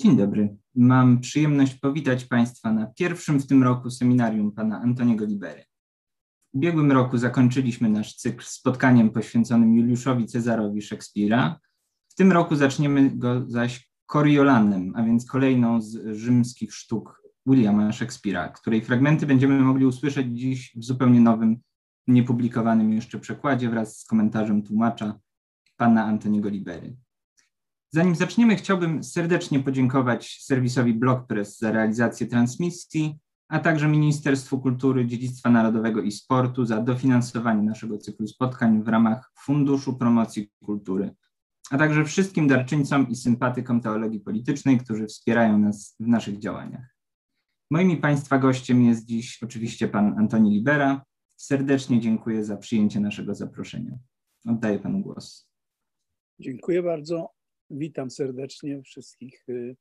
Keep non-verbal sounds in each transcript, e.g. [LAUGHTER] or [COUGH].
Dzień dobry. Mam przyjemność powitać Państwa na pierwszym w tym roku seminarium pana Antoniego Libery. W ubiegłym roku zakończyliśmy nasz cykl spotkaniem poświęconym Juliuszowi Cezarowi Szekspira. W tym roku zaczniemy go zaś Coriolanem, a więc kolejną z rzymskich sztuk Williama Szekspira, której fragmenty będziemy mogli usłyszeć dziś w zupełnie nowym, niepublikowanym jeszcze przekładzie wraz z komentarzem tłumacza pana Antoniego Libery. Zanim zaczniemy, chciałbym serdecznie podziękować serwisowi BlogPress za realizację transmisji, a także Ministerstwu Kultury, Dziedzictwa Narodowego i Sportu za dofinansowanie naszego cyklu spotkań w ramach Funduszu Promocji Kultury, a także wszystkim darczyńcom i sympatykom teologii politycznej, którzy wspierają nas w naszych działaniach. Moim i Państwa gościem jest dziś oczywiście pan Antoni Libera. Serdecznie dziękuję za przyjęcie naszego zaproszenia. Oddaję panu głos. Dziękuję bardzo. Witam serdecznie wszystkich y,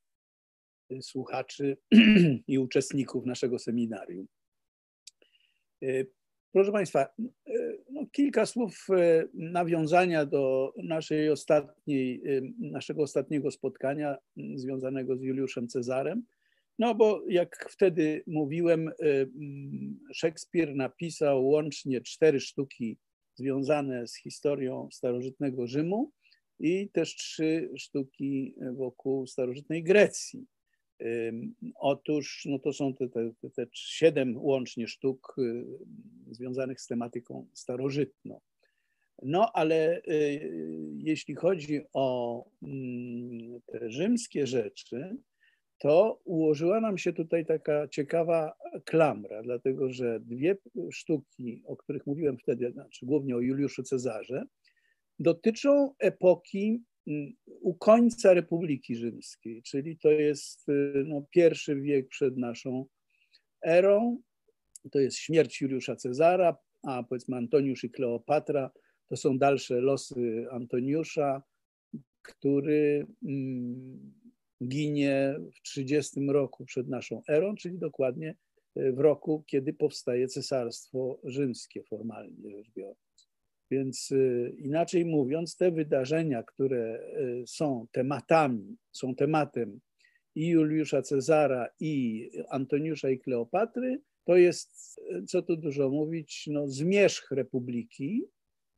y, słuchaczy [CLEARS THROAT] i uczestników naszego seminarium. Y, proszę Państwa, no kilka słów nawiązania do naszej ostatniej, naszego ostatniego spotkania związanego z Juliuszem Cezarem. No bo jak wtedy mówiłem, Szekspir napisał łącznie cztery sztuki związane z historią starożytnego Rzymu i też trzy sztuki wokół starożytnej Grecji. Otóż no to są te, te, te siedem łącznie sztuk y, związanych z tematyką starożytną. No ale y, jeśli chodzi o mm, te rzymskie rzeczy, to ułożyła nam się tutaj taka ciekawa klamra, dlatego że dwie sztuki, o których mówiłem wtedy, znaczy głównie o Juliuszu Cezarze, dotyczą epoki mm, u końca Republiki Rzymskiej, czyli to jest y, no, pierwszy wiek przed naszą erą, to jest śmierć Juliusza Cezara, a powiedzmy Antoniusz i Kleopatra to są dalsze losy Antoniusza, który mm, ginie w 30 roku przed naszą erą, czyli dokładnie y, w roku, kiedy powstaje Cesarstwo Rzymskie formalnie rzecz biorąc. Więc y, inaczej mówiąc, te wydarzenia, które y, są tematami, są tematem i Juliusza Cezara, i Antoniusza i Kleopatry, to jest, co tu dużo mówić, no, zmierzch republiki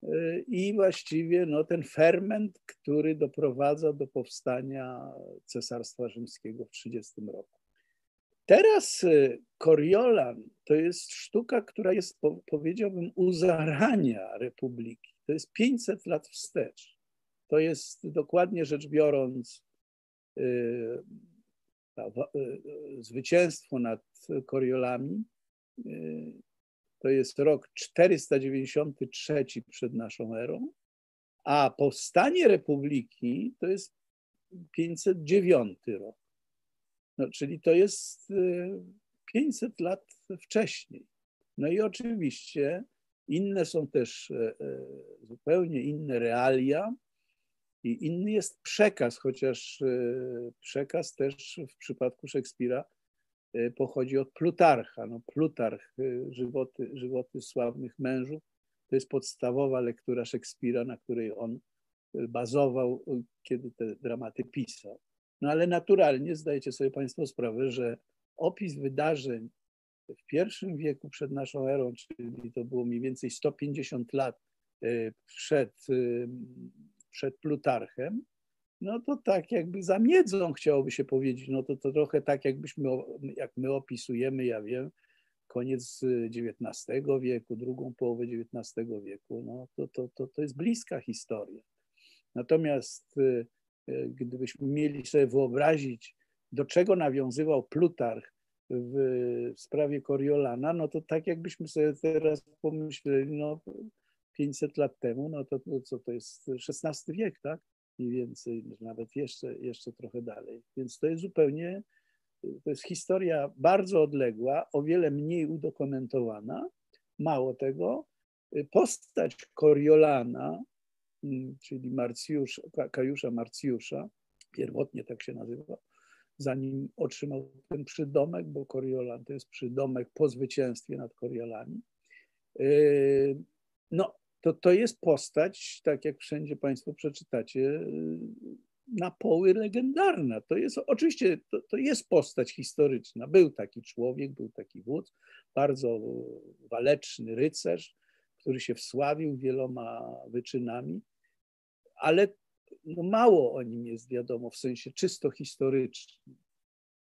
y, i właściwie no, ten ferment, który doprowadza do powstania Cesarstwa Rzymskiego w 30 roku. Teraz Coriolan y, to jest sztuka, która jest, powiedziałbym, u zarania Republiki. To jest 500 lat wstecz. To jest dokładnie rzecz biorąc y, y, zwycięstwo nad Koriolami. To jest rok 493 przed naszą erą, a powstanie Republiki to jest 509 rok. No, czyli to jest 500 y, lat wcześniej. No i oczywiście inne są też e, e, zupełnie inne realia i inny jest przekaz, chociaż e, przekaz też w przypadku Szekspira pochodzi od Plutarcha. No, Plutarch, żywoty, żywoty sławnych mężów, to jest podstawowa lektura Szekspira, na której on bazował, kiedy te dramaty pisał. No ale naturalnie zdajecie sobie Państwo sprawę, że opis wydarzeń w pierwszym wieku przed naszą erą, czyli to było mniej więcej 150 lat e, przed, e, przed Plutarchem, no to tak jakby za miedzą chciałoby się powiedzieć, no to, to trochę tak jakbyśmy, jak my opisujemy, ja wiem, koniec XIX wieku, drugą połowę XIX wieku, no to, to, to, to jest bliska historia. Natomiast e, E, gdybyśmy mieli sobie wyobrazić, do czego nawiązywał Plutarch w sprawie Coriolana, no to tak jakbyśmy sobie teraz pomyśleli, no 500 lat temu, no to, to co to jest XVI wiek, tak? Mniej więcej, nawet jeszcze, jeszcze trochę dalej. Więc to jest zupełnie, to jest historia bardzo odległa, o wiele mniej udokumentowana. Mało tego, postać Coriolana czyli Marcjusz, Kajusza Marcjusza, pierwotnie tak się nazywał, zanim otrzymał ten przydomek, bo Coriolan to jest przydomek po zwycięstwie nad Coriolami. Yy, no, to, to jest postać, tak jak wszędzie Państwo przeczytacie, na poły legendarna. To jest oczywiście to, to jest postać historyczna. Był taki człowiek, był taki wódz, bardzo waleczny rycerz, który się wsławił wieloma wyczynami, ale no mało o nim jest wiadomo w sensie czysto historycznym.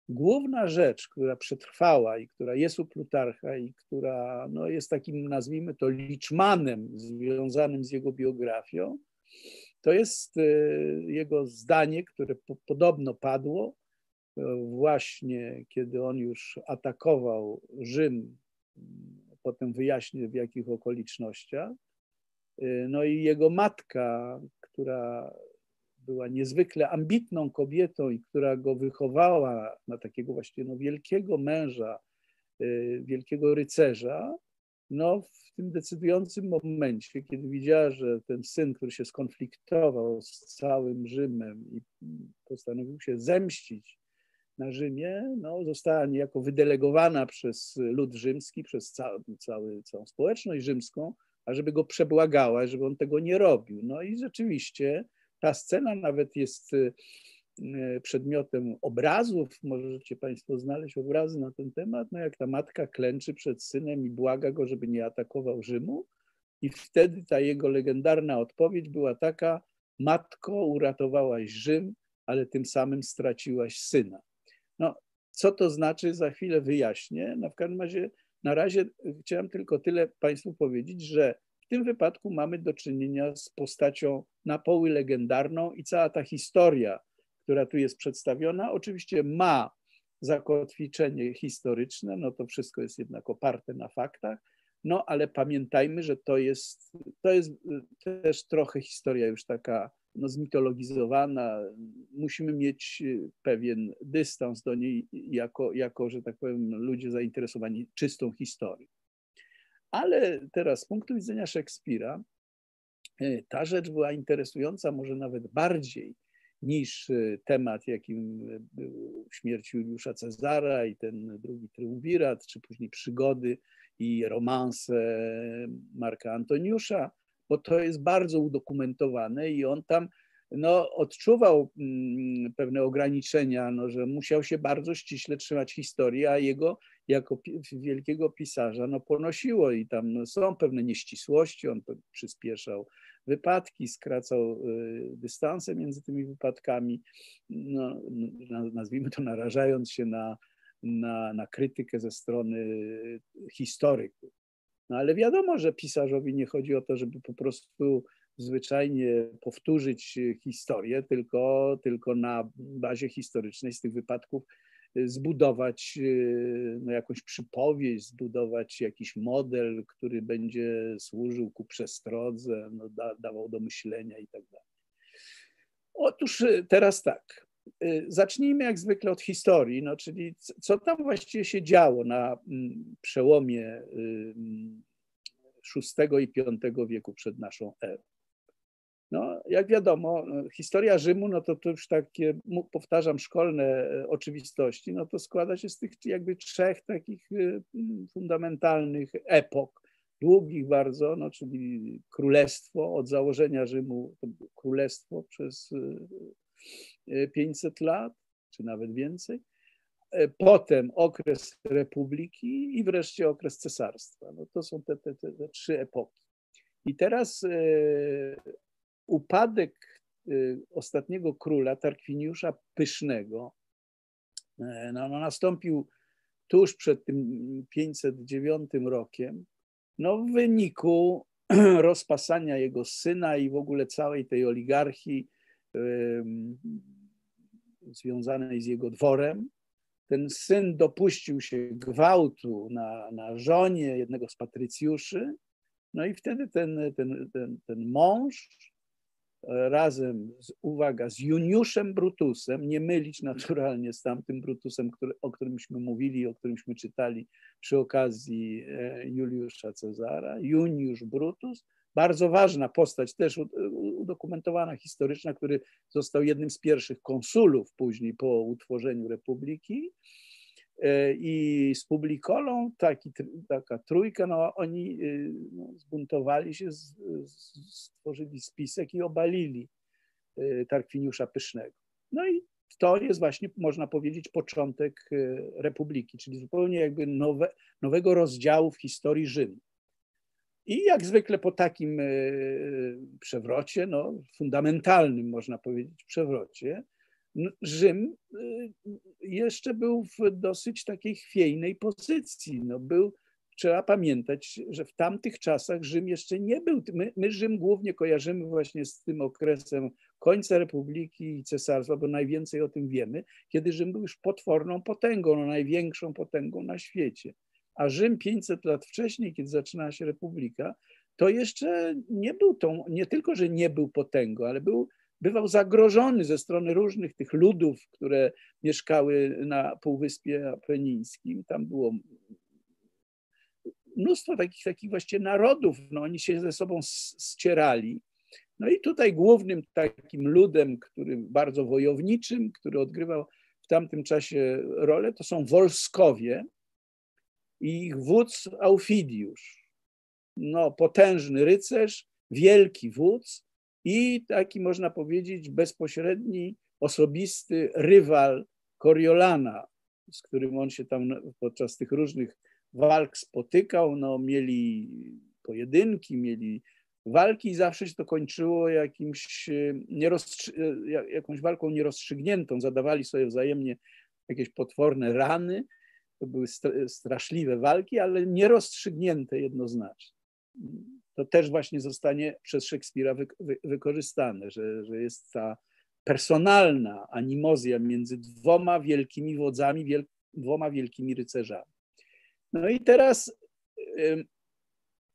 Główna rzecz, która przetrwała i która jest u Plutarcha i która no, jest takim, nazwijmy to, liczmanem związanym z jego biografią, to jest e, jego zdanie, które podobno padło e, właśnie, kiedy on już atakował Rzym, potem wyjaśnię w jakich okolicznościach. E, no i jego matka, która była niezwykle ambitną kobietą i która go wychowała na takiego właśnie no, wielkiego męża, wielkiego rycerza, no, w tym decydującym momencie, kiedy widziała, że ten syn, który się skonfliktował z całym Rzymem i postanowił się zemścić na Rzymie, no, została niejako wydelegowana przez lud rzymski, przez cały, cały, całą społeczność rzymską, ażeby go przebłagała, żeby on tego nie robił. No i rzeczywiście ta scena nawet jest E, przedmiotem obrazów. Możecie Państwo znaleźć obrazy na ten temat. No jak ta matka klęczy przed synem i błaga go, żeby nie atakował Rzymu. I wtedy ta jego legendarna odpowiedź była taka: Matko, uratowałaś Rzym, ale tym samym straciłaś syna. No, co to znaczy, za chwilę wyjaśnię. No, w każdym razie, na razie chciałem tylko tyle Państwu powiedzieć, że w tym wypadku mamy do czynienia z postacią na poły legendarną i cała ta historia która tu jest przedstawiona, oczywiście ma zakotwiczenie historyczne, no to wszystko jest jednak oparte na faktach, no ale pamiętajmy, że to jest, to jest też trochę historia już taka no, zmitologizowana. Musimy mieć pewien dystans do niej, jako, jako, że tak powiem, ludzie zainteresowani czystą historią. Ale teraz z punktu widzenia Szekspira, e, ta rzecz była interesująca może nawet bardziej niż y, temat, jakim był śmierć Juliusza Cezara i ten drugi triumvirat, czy później przygody i romanse Marka Antoniusza, bo to jest bardzo udokumentowane i on tam no, odczuwał mm, pewne ograniczenia, no, że musiał się bardzo ściśle trzymać historii, a jego jako wielkiego pisarza no, ponosiło i tam no, są pewne nieścisłości, on przyspieszał wypadki, skracał y, dystanse między tymi wypadkami, no, nazwijmy to narażając się na, na, na krytykę ze strony historyków. No ale wiadomo, że pisarzowi nie chodzi o to, żeby po prostu zwyczajnie powtórzyć historię, tylko, tylko na bazie historycznej z tych wypadków zbudować y, no, jakąś przypowieść, zbudować jakiś model, który będzie służył ku przestrodze, no, da, dawał do myślenia i tak dalej. Otóż teraz tak. Y, zacznijmy jak zwykle od historii, no, czyli co tam właściwie się działo na mm, przełomie VI i V wieku przed naszą erą. No, jak wiadomo, historia Rzymu, no to, to już takie, powtarzam, szkolne e, oczywistości, no to składa się z tych jakby trzech takich e, fundamentalnych epok, długich bardzo, no, czyli królestwo, od założenia Rzymu królestwo przez 500 e, lat, czy nawet więcej, potem okres republiki i wreszcie okres cesarstwa. No to są te, te, te, te trzy epoki. I teraz upadek y, ostatniego króla, Tarkwiniusza Pysznego, e, no, no, nastąpił tuż przed tym 509 rokiem, no w wyniku [CLEARS THROAT] rozpasania jego syna i w ogóle całej tej oligarchii związanej z jego dworem. Ten syn dopuścił się gwałtu na, na żonie jednego z patrycjuszy, no i wtedy ten, ten, ten, ten mąż razem, z, uwaga, z Juniuszem Brutusem, nie mylić naturalnie z tamtym Brutusem, który, o którymśmy mówili, o którymśmy czytali przy okazji e, Juliusza Cezara. Juniusz Brutus, bardzo ważna postać, też udokumentowana, historyczna, który został jednym z pierwszych konsulów później po utworzeniu republiki. E, i z Publikolą, taki, taka trójka, no oni y, no, zbuntowali się, stworzyli spisek i obalili Tarkwiniusza Pysznego. No i to jest właśnie, można powiedzieć, początek republiki, czyli zupełnie jakby nowe, nowego rozdziału w historii Rzymu. I jak zwykle po takim przewrocie, no, fundamentalnym można powiedzieć przewrocie, Rzym jeszcze był w dosyć takiej chwiejnej pozycji. No, był trzeba pamiętać, że w tamtych czasach Rzym jeszcze nie był. My, my Rzym głównie kojarzymy właśnie z tym okresem końca Republiki i Cesarstwa, bo najwięcej o tym wiemy, kiedy Rzym był już potworną potęgą, no największą potęgą na świecie. A Rzym 500 lat wcześniej, kiedy zaczynała się Republika, to jeszcze nie był tą, nie tylko, że nie był potęgą, ale był, bywał zagrożony ze strony różnych tych ludów, które mieszkały na Półwyspie Apenińskim. Tam było mnóstwo takich, takich właściwie narodów, no oni się ze sobą ścierali. No i tutaj głównym takim ludem, który bardzo wojowniczym, który odgrywał w tamtym czasie rolę, to są Wolskowie i ich wódz Aufidiusz. No, potężny rycerz, wielki wódz i taki można powiedzieć bezpośredni, osobisty rywal Coriolana, z którym on się tam podczas tych różnych walk spotykał, no, mieli pojedynki, mieli walki i zawsze się to kończyło jakimś e, e, jakąś walką nierozstrzygniętą. Zadawali sobie wzajemnie jakieś potworne rany. To były straszliwe walki, ale nierozstrzygnięte jednoznacznie. To też właśnie zostanie przez Szekspira wy, wy, wykorzystane, że, że jest ta personalna animozja między dwoma wielkimi wodzami, wiel, dwoma wielkimi rycerzami. No i teraz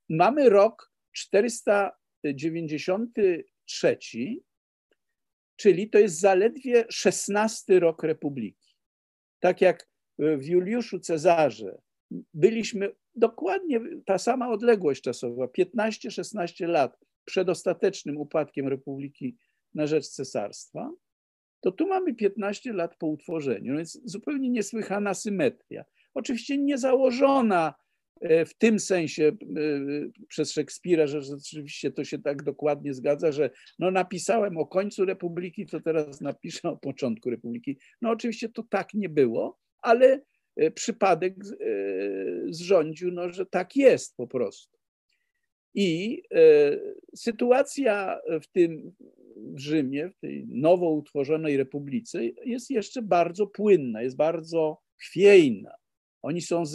mamy rok 493, czyli to jest zaledwie XVI rok Republiki. Tak jak w Juliuszu Cezarze byliśmy dokładnie ta sama odległość czasowa, 15-16 lat przed ostatecznym upadkiem Republiki na rzecz cesarstwa, to tu mamy 15 lat po utworzeniu. No więc zupełnie niesłychana symetria. Oczywiście nie założona e, w tym sensie e, przez Szekspira, że rzeczywiście to się tak dokładnie zgadza, że no napisałem o końcu Republiki, to teraz napiszę o początku Republiki. No oczywiście to tak nie było, ale e, przypadek zrządził, no, że tak jest po prostu. I sytuacja w tym w Rzymie, w tej nowo utworzonej republice jest jeszcze bardzo płynna, jest bardzo chwiejna. Oni są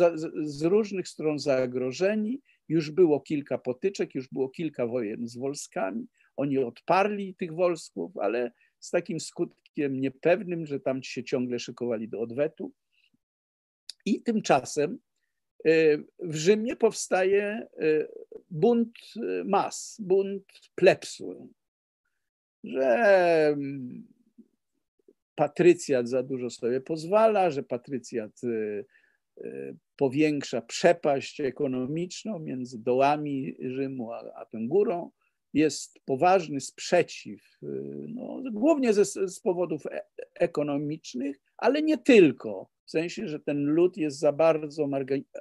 z różnych stron zagrożeni. Już było kilka potyczek, już było kilka wojen z Wolskami. Oni odparli tych Wolsków, ale z takim skutkiem niepewnym, że tam się ciągle szykowali do odwetu. I tymczasem e, w Rzymie powstaje e, bunt mas, bunt plepsu, że mm, patrycjat za dużo sobie pozwala, że patrycjat e, powiększa przepaść ekonomiczną między dołami Rzymu a, a tą górą. Jest poważny sprzeciw, no, głównie ze, z powodów e, ekonomicznych, ale nie tylko. W sensie, że ten lud jest za bardzo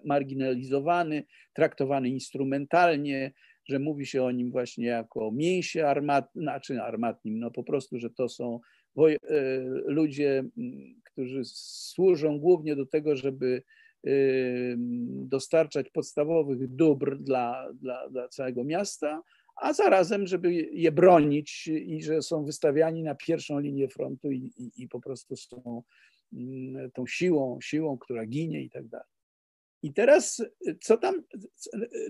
marginalizowany, traktowany instrumentalnie, że mówi się o nim właśnie jako mięsie armatnym, znaczy armatnim, no po prostu, że to są e, ludzie, którzy służą głównie do tego, żeby dostarczać podstawowych dóbr dla, dla, dla całego miasta, a zarazem, żeby je bronić i że są wystawiani na pierwszą linię frontu i, i, i po prostu są tą siłą, siłą, która ginie i tak dalej. I teraz, co tam,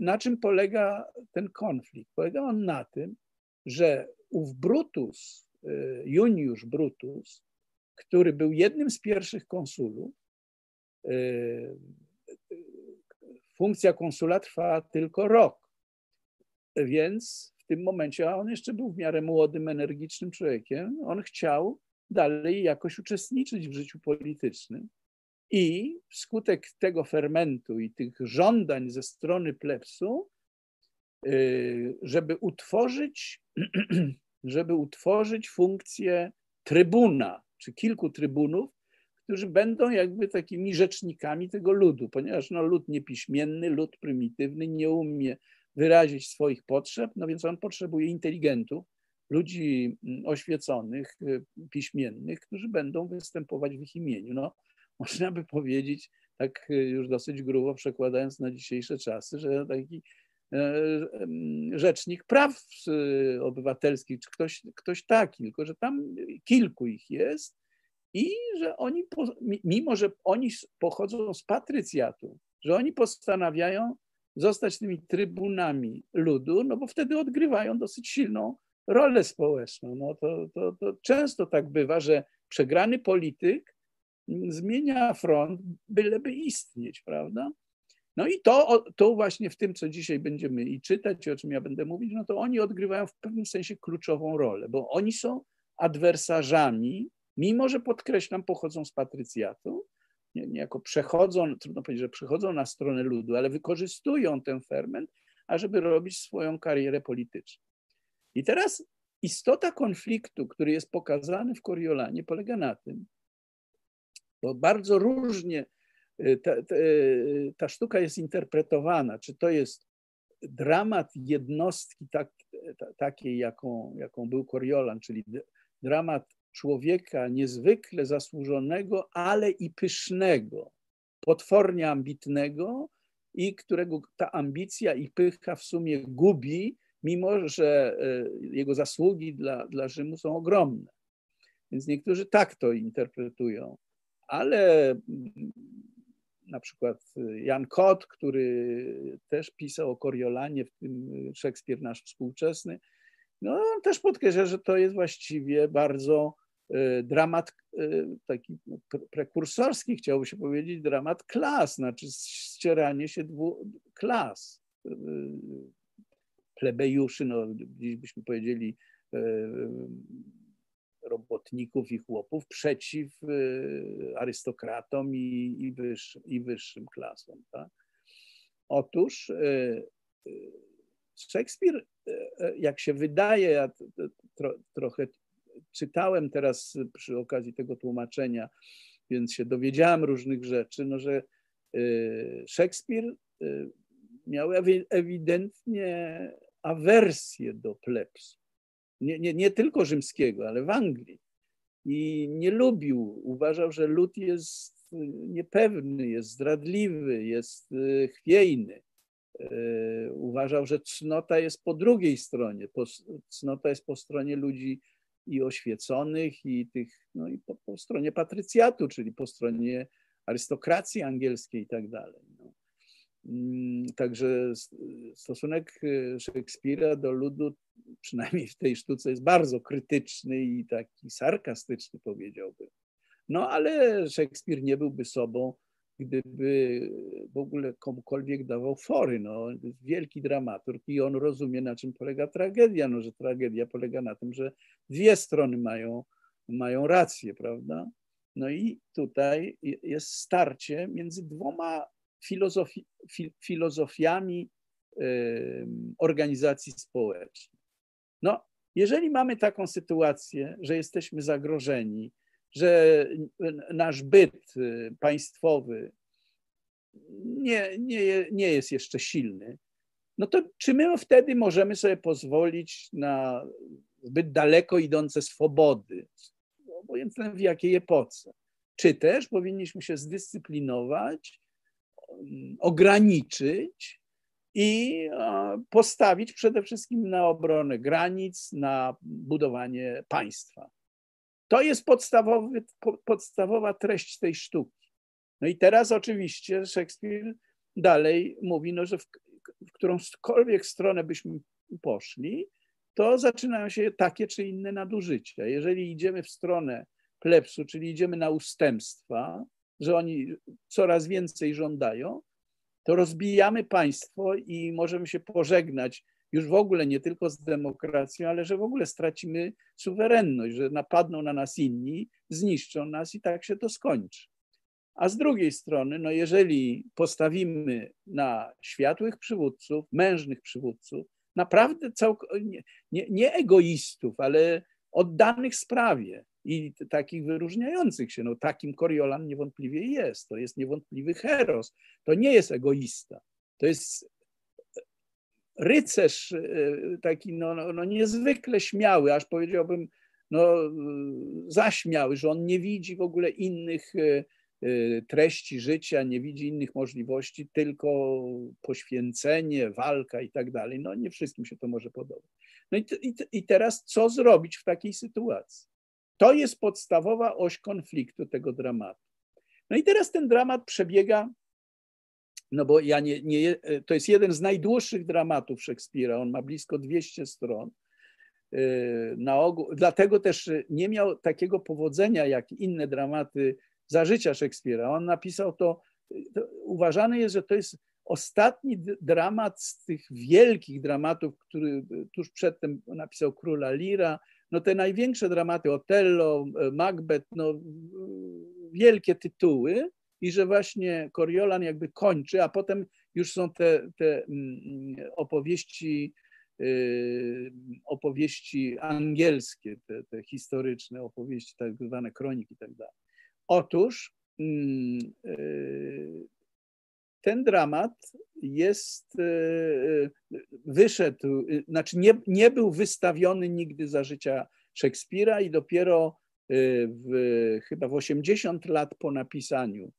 na czym polega ten konflikt? Polega on na tym, że ów Brutus, y, Juniusz Brutus, który był jednym z pierwszych konsulów, Y, funkcja konsula trwa tylko rok. Więc w tym momencie, a on jeszcze był w miarę młodym, energicznym człowiekiem, on chciał dalej jakoś uczestniczyć w życiu politycznym. I wskutek tego fermentu i tych żądań ze strony plebsu, y, żeby utworzyć, [CLEARS THROAT] żeby utworzyć funkcję trybuna, czy kilku trybunów, którzy będą jakby takimi rzecznikami tego ludu, ponieważ no, lud niepiśmienny, lud prymitywny nie umie wyrazić swoich potrzeb, no więc on potrzebuje inteligentów, ludzi mm, oświeconych, piśmiennych, którzy będą występować w ich imieniu. No, [LAUGHS] można by powiedzieć, tak już dosyć grubo przekładając na dzisiejsze czasy, że taki rzecznik praw obywatelskich, czy ktoś, ktoś taki, tylko że tam kilku ich jest i że oni, mimo że oni pochodzą z patrycjatu, że oni postanawiają zostać tymi trybunami ludu, no bo wtedy odgrywają dosyć silną rolę społeczną. No to, to, to często tak bywa, że przegrany polityk zmienia front, byleby istnieć, prawda? No i to, to właśnie w tym, co dzisiaj będziemy i czytać, i o czym ja będę mówić, no to oni odgrywają w pewnym sensie kluczową rolę, bo oni są adwersarzami, mimo że podkreślam, pochodzą z patrycjatu, niejako przechodzą, trudno powiedzieć, że przechodzą na stronę ludu, ale wykorzystują ten ferment, ażeby robić swoją karierę polityczną. I teraz istota konfliktu, który jest pokazany w Coriolanie, polega na tym, bo bardzo różnie y, ta, ta, y, ta sztuka jest interpretowana, czy to jest dramat jednostki tak, takiej, jaką, jaką był Coriolan, czyli dramat człowieka niezwykle zasłużonego, ale i pysznego, potwornie ambitnego i którego ta ambicja i pycha w sumie gubi, mimo że e, jego zasługi dla, dla Rzymu są ogromne. Więc niektórzy tak to interpretują, ale mm, na przykład Jan Kot, który też pisał o Coriolanie, w tym Szekspir nasz współczesny, no on też podkreśla, że to jest właściwie bardzo e, dramat e, taki no, prekursorski, chciałoby się powiedzieć, dramat klas, znaczy ścieranie się dwóch klas plebejuszy, no dziś byśmy powiedzieli e, robotników i chłopów przeciw e, arystokratom i, i, wyższym, i wyższym klasom. Tak? Otóż e, Szekspir, jak się wydaje, ja tro, trochę czytałem teraz przy okazji tego tłumaczenia, więc się dowiedziałem różnych rzeczy, no, że Szekspir miał ewidentnie awersję do plebsu. Nie, nie, nie tylko rzymskiego, ale w Anglii. I nie lubił, uważał, że lud jest niepewny, jest zdradliwy, jest y, chwiejny. Y, uważał, że cnota jest po drugiej stronie. Cnota jest po stronie ludzi i oświeconych, i tych, no i po, po stronie patrycjatu, czyli po stronie arystokracji angielskiej i tak dalej. Mm, także stosunek y, Szekspira do ludu, przynajmniej w tej sztuce, jest bardzo krytyczny i taki sarkastyczny, powiedziałbym. No ale Szekspir nie byłby sobą, gdyby w ogóle komukolwiek dawał fory. No, wielki dramaturg i on rozumie, na czym polega tragedia. No, że tragedia polega na tym, że dwie strony mają, mają rację, prawda? No i tutaj jest starcie między dwoma filozofi, filozofiami organizacji społecznych. No, jeżeli mamy taką sytuację, że jesteśmy zagrożeni, że nasz byt y, państwowy nie, nie, nie jest jeszcze silny, no to czy my wtedy możemy sobie pozwolić na zbyt daleko idące swobody, obojętne w jakiej epoce? Czy też powinniśmy się zdyscyplinować ograniczyć i postawić przede wszystkim na obronę granic, na budowanie państwa. To jest podstawowy, podstawowa treść tej sztuki. No i teraz oczywiście Szekspir dalej mówi, no, że w, w którąkolwiek stronę byśmy poszli, to zaczynają się takie czy inne nadużycia. Jeżeli idziemy w stronę plebsu, czyli idziemy na ustępstwa, że oni coraz więcej żądają, to rozbijamy państwo i możemy się pożegnać już w ogóle nie tylko z demokracją, ale że w ogóle stracimy suwerenność, że napadną na nas inni, zniszczą nas i tak się to skończy. A z drugiej strony, no jeżeli postawimy na światłych przywódców, mężnych przywódców, naprawdę całk- nie, nie, nie egoistów, ale oddanych sprawie, i takich wyróżniających się. No, takim Coriolan niewątpliwie jest. To jest niewątpliwy heros. To nie jest egoista. To jest rycerz taki no, no, no niezwykle śmiały, aż powiedziałbym no, zaśmiały, że on nie widzi w ogóle innych treści życia, nie widzi innych możliwości, tylko poświęcenie, walka i tak dalej. No nie wszystkim się to może podobać. No i, i, i teraz co zrobić w takiej sytuacji? To jest podstawowa oś konfliktu tego dramatu. No i teraz ten dramat przebiega, no bo ja nie, nie, to jest jeden z najdłuższych dramatów Szekspira, on ma blisko 200 stron. Yy, na ogół, dlatego też nie miał takiego powodzenia jak inne dramaty za życia Szekspira. On napisał to, to uważane jest, że to jest ostatni dramat z tych wielkich dramatów, który tuż przedtem napisał Króla Lira, no te największe dramaty, Otello, Macbeth, no wielkie tytuły i że właśnie Coriolan jakby kończy, a potem już są te, te mm, opowieści, y, opowieści angielskie, te, te historyczne opowieści, tak zwane kroniki i tak dalej. Otóż mm, ten dramat jest, y, wyszedł, znaczy nie, nie był wystawiony nigdy za życia Szekspira i dopiero w, chyba w 80 lat po napisaniu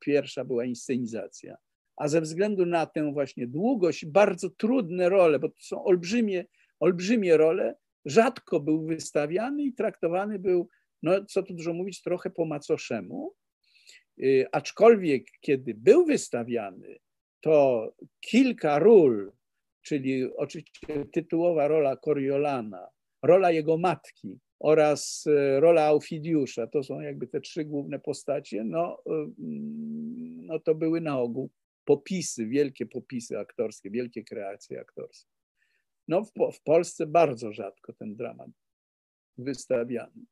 pierwsza była inscenizacja. A ze względu na tę właśnie długość, bardzo trudne role, bo to są olbrzymie, olbrzymie role, rzadko był wystawiany i traktowany był no co tu dużo mówić, trochę po macoszemu. Y, aczkolwiek, kiedy był wystawiany, to kilka ról, czyli oczywiście tytułowa rola Coriolana, rola jego matki oraz y, rola Aufidiusza, to są jakby te trzy główne postacie, no, y, mm, no to były na ogół popisy, wielkie popisy aktorskie, wielkie kreacje aktorskie. No w, w Polsce bardzo rzadko ten dramat wystawiany.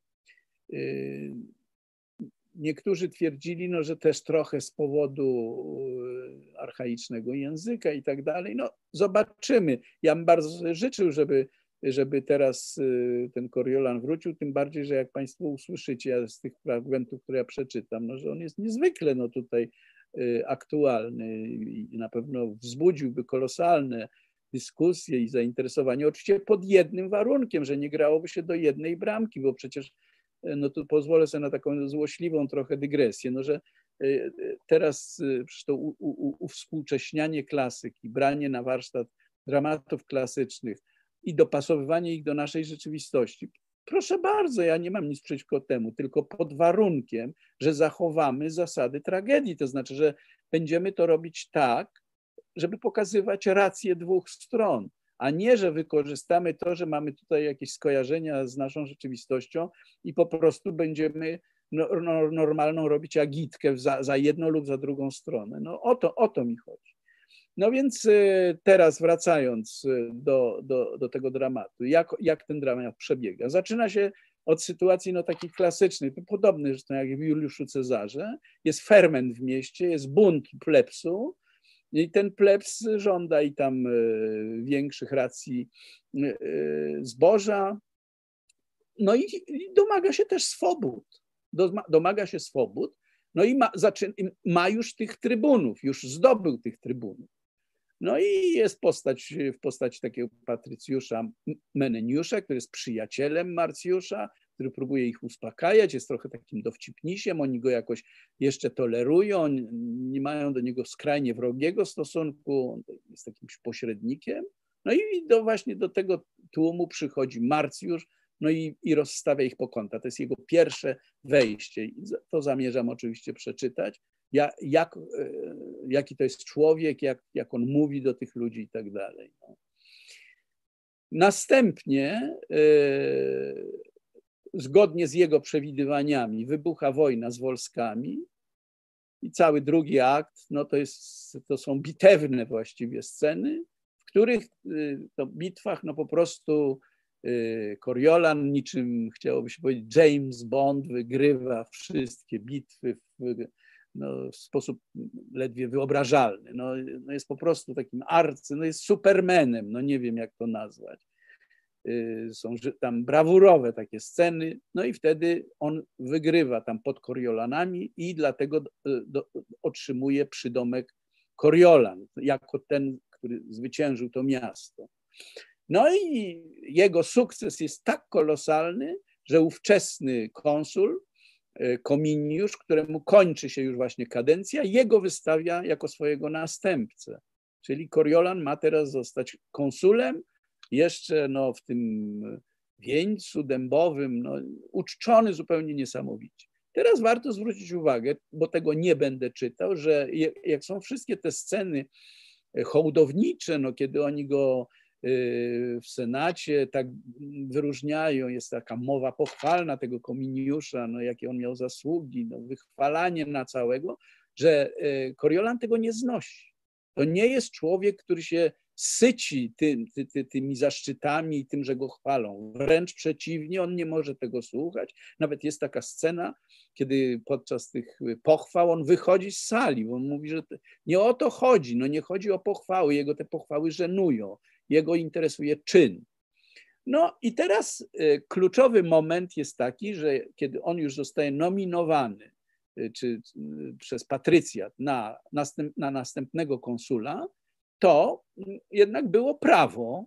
Niektórzy twierdzili, no, że też trochę z powodu y, archaicznego języka i tak dalej. No, zobaczymy. Ja bym bardzo życzył, żeby, żeby teraz y, ten Coriolan wrócił, tym bardziej, że jak Państwo usłyszycie z tych fragmentów, które ja przeczytam, no, że on jest niezwykle no, tutaj aktualny i na pewno wzbudziłby kolosalne dyskusje i zainteresowanie. Oczywiście pod jednym warunkiem, że nie grałoby się do jednej bramki, bo przecież no tu pozwolę sobie na taką złośliwą trochę dygresję, no że e, e, teraz e, to uwspółcześnianie klasyki, branie na warsztat dramatów klasycznych i dopasowywanie ich do naszej rzeczywistości. Proszę bardzo, ja nie mam nic przeciwko temu, tylko pod warunkiem, że zachowamy zasady tragedii. To znaczy, że będziemy to robić tak, żeby pokazywać rację dwóch stron a nie, że wykorzystamy to, że mamy tutaj jakieś skojarzenia z naszą rzeczywistością i po prostu będziemy no, no, normalną robić agitkę za, za jedną lub za drugą stronę. No o to, o to mi chodzi. No więc y, teraz wracając y, do, do, do tego dramatu, jak, jak ten dramat przebiega? Zaczyna się od sytuacji no, takich klasycznych, podobnych zresztą jak w Juliuszu Cezarze. Jest ferment w mieście, jest bunt plebsu, i ten plebs żąda i tam e, większych racji e, zboża. No i, domaga się też swobód. Domaga się swobód. No i ma, ma już tych trybunów, już zdobył tych trybunów. No i jest postać w postaci takiego Patrycjusza Meneniusza, który jest przyjacielem Marcjusza, który próbuje ich uspokajać, jest trochę takim dowcipnisiem, oni go jakoś jeszcze tolerują, nie mają do niego skrajnie wrogiego stosunku, on jest jakimś pośrednikiem. No i do, właśnie do tego tłumu przychodzi Marcjusz, no i, i rozstawia ich po kątach. To jest jego pierwsze wejście. To zamierzam oczywiście przeczytać. Jak, jak, e, jaki to jest człowiek, jak, jak on mówi do tych ludzi i tak dalej. No. Następnie e, zgodnie z jego przewidywaniami wybucha wojna z Wolskami i cały drugi akt, no to, jest, to są bitewne właściwie sceny, w których y, to bitwach no po prostu y, Coriolan, niczym chciałoby się powiedzieć James Bond, wygrywa wszystkie bitwy w, no, w sposób ledwie wyobrażalny. No, no jest po prostu takim arcy, no jest supermenem, no nie wiem jak to nazwać. Y, są tam brawurowe takie sceny, no i wtedy on wygrywa tam pod Coriolanami i dlatego y, do, otrzymuje przydomek Coriolan, jako ten, który zwyciężył to miasto. No i jego sukces jest tak kolosalny, że ówczesny konsul, Kominiusz, któremu kończy się już właśnie kadencja, jego wystawia jako swojego następcę. Czyli Coriolan ma teraz zostać konsulem, jeszcze no, w tym wieńcu dębowym, no, uczczony zupełnie niesamowicie. Teraz warto zwrócić uwagę, bo tego nie będę czytał, że jak są wszystkie te sceny hołdownicze, no, kiedy oni go y, w Senacie tak wyróżniają, jest taka mowa pochwalna tego Kominiusza, no, jakie on miał zasługi, no, wychwalanie na całego, że Koriolan y, tego nie znosi. To nie jest człowiek, który się syci ty, ty, ty, tymi zaszczytami i tym, że go chwalą. Wręcz przeciwnie, on nie może tego słuchać. Nawet jest taka scena, kiedy podczas tych pochwał on wychodzi z sali, bo on mówi, że nie o to chodzi, no nie chodzi o pochwały, jego te pochwały żenują, jego interesuje czyn. No i teraz e, kluczowy moment jest taki, że kiedy on już zostaje nominowany e, czy przez patrycjat na, następ, na następnego konsula, to jednak było prawo,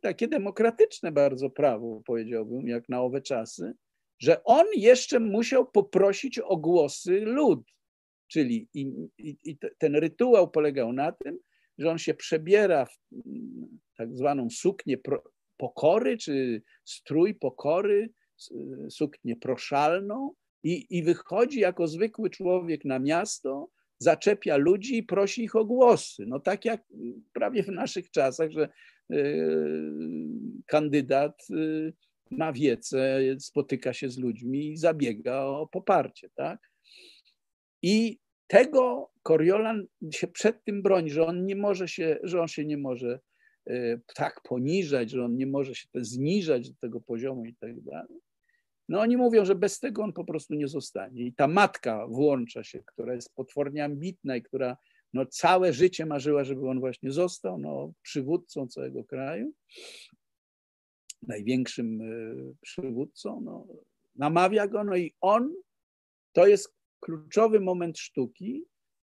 takie demokratyczne bardzo prawo, powiedziałbym, jak na owe czasy, że on jeszcze musiał poprosić o głosy lud. Czyli i, i, i ten rytuał polegał na tym, że on się przebiera w tak zwaną suknię pokory, czy strój pokory, suknię proszalną i, i wychodzi jako zwykły człowiek na miasto zaczepia ludzi i prosi ich o głosy. No tak jak prawie w naszych czasach, że y, kandydat y, ma wiece, spotyka się z ludźmi i zabiega o poparcie, tak? I tego Coriolan się przed tym broni, że on nie może się, że on się nie może y, tak poniżać, że on nie może się zniżać do tego poziomu i tak dalej. No oni mówią, że bez tego on po prostu nie zostanie. I ta matka włącza się, która jest potwornie ambitna i która no, całe życie marzyła, żeby on właśnie został no, przywódcą całego kraju, największym e, przywódcą. No, namawia go, no i on, to jest kluczowy moment sztuki,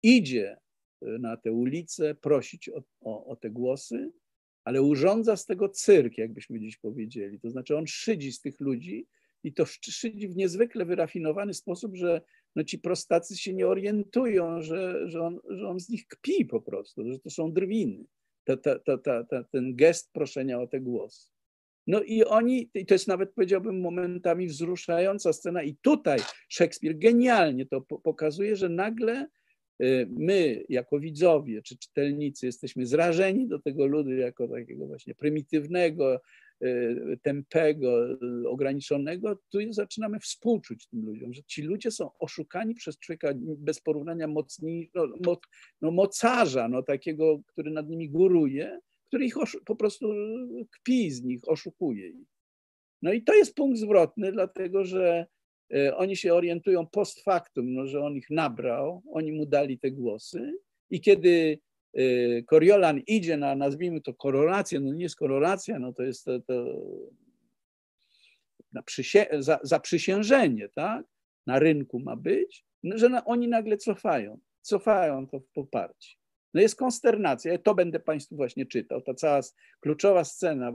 idzie e, na tę ulicę prosić o, o, o te głosy, ale urządza z tego cyrk, jakbyśmy dziś powiedzieli. To znaczy on szydzi z tych ludzi, i to szydzi w niezwykle wyrafinowany sposób, że no ci prostacy się nie orientują, że, że, on, że on z nich kpi po prostu, że to są drwiny. Ta, ta, ta, ta, ta, ten gest proszenia o te głosy. No i oni, i to jest nawet powiedziałbym momentami wzruszająca scena i tutaj Szekspir genialnie to pokazuje, że nagle y, my jako widzowie czy czytelnicy jesteśmy zrażeni do tego ludu jako takiego właśnie prymitywnego, Y, tempego, y, ograniczonego, tu zaczynamy współczuć tym ludziom, że ci ludzie są oszukani przez człowieka bez porównania mocniej, no, no mocarza, no, takiego, który nad nimi góruje, który ich po prostu kpi z nich, oszukuje ich. No i to jest punkt zwrotny, dlatego że y, oni się orientują post factum, no, że on ich nabrał, oni mu dali te głosy i kiedy Koriolan y, idzie na, nazwijmy to, kororację, no nie jest koronacja, no to jest to, to na przysię, za, zaprzysiężenie, tak? Na rynku ma być, no, że na, oni nagle cofają, cofają to w poparcie. No jest konsternacja, ja to będę Państwu właśnie czytał, ta cała kluczowa scena,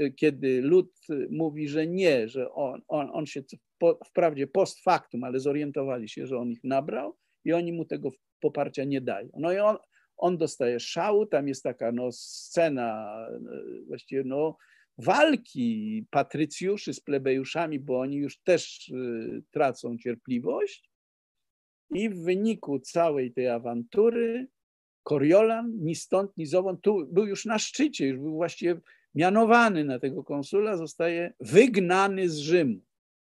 y, kiedy lud mówi, że nie, że on, on, on się po, wprawdzie post factum, ale zorientowali się, że on ich nabrał i oni mu tego poparcia nie dają. No i on, on dostaje szału, tam jest taka no, scena e, właściwie no, walki patrycjuszy z plebejuszami, bo oni już też e, tracą cierpliwość i w wyniku całej tej awantury Coriolan ni stąd, ni zowąd, tu był już na szczycie, już był właściwie mianowany na tego konsula, zostaje wygnany z Rzymu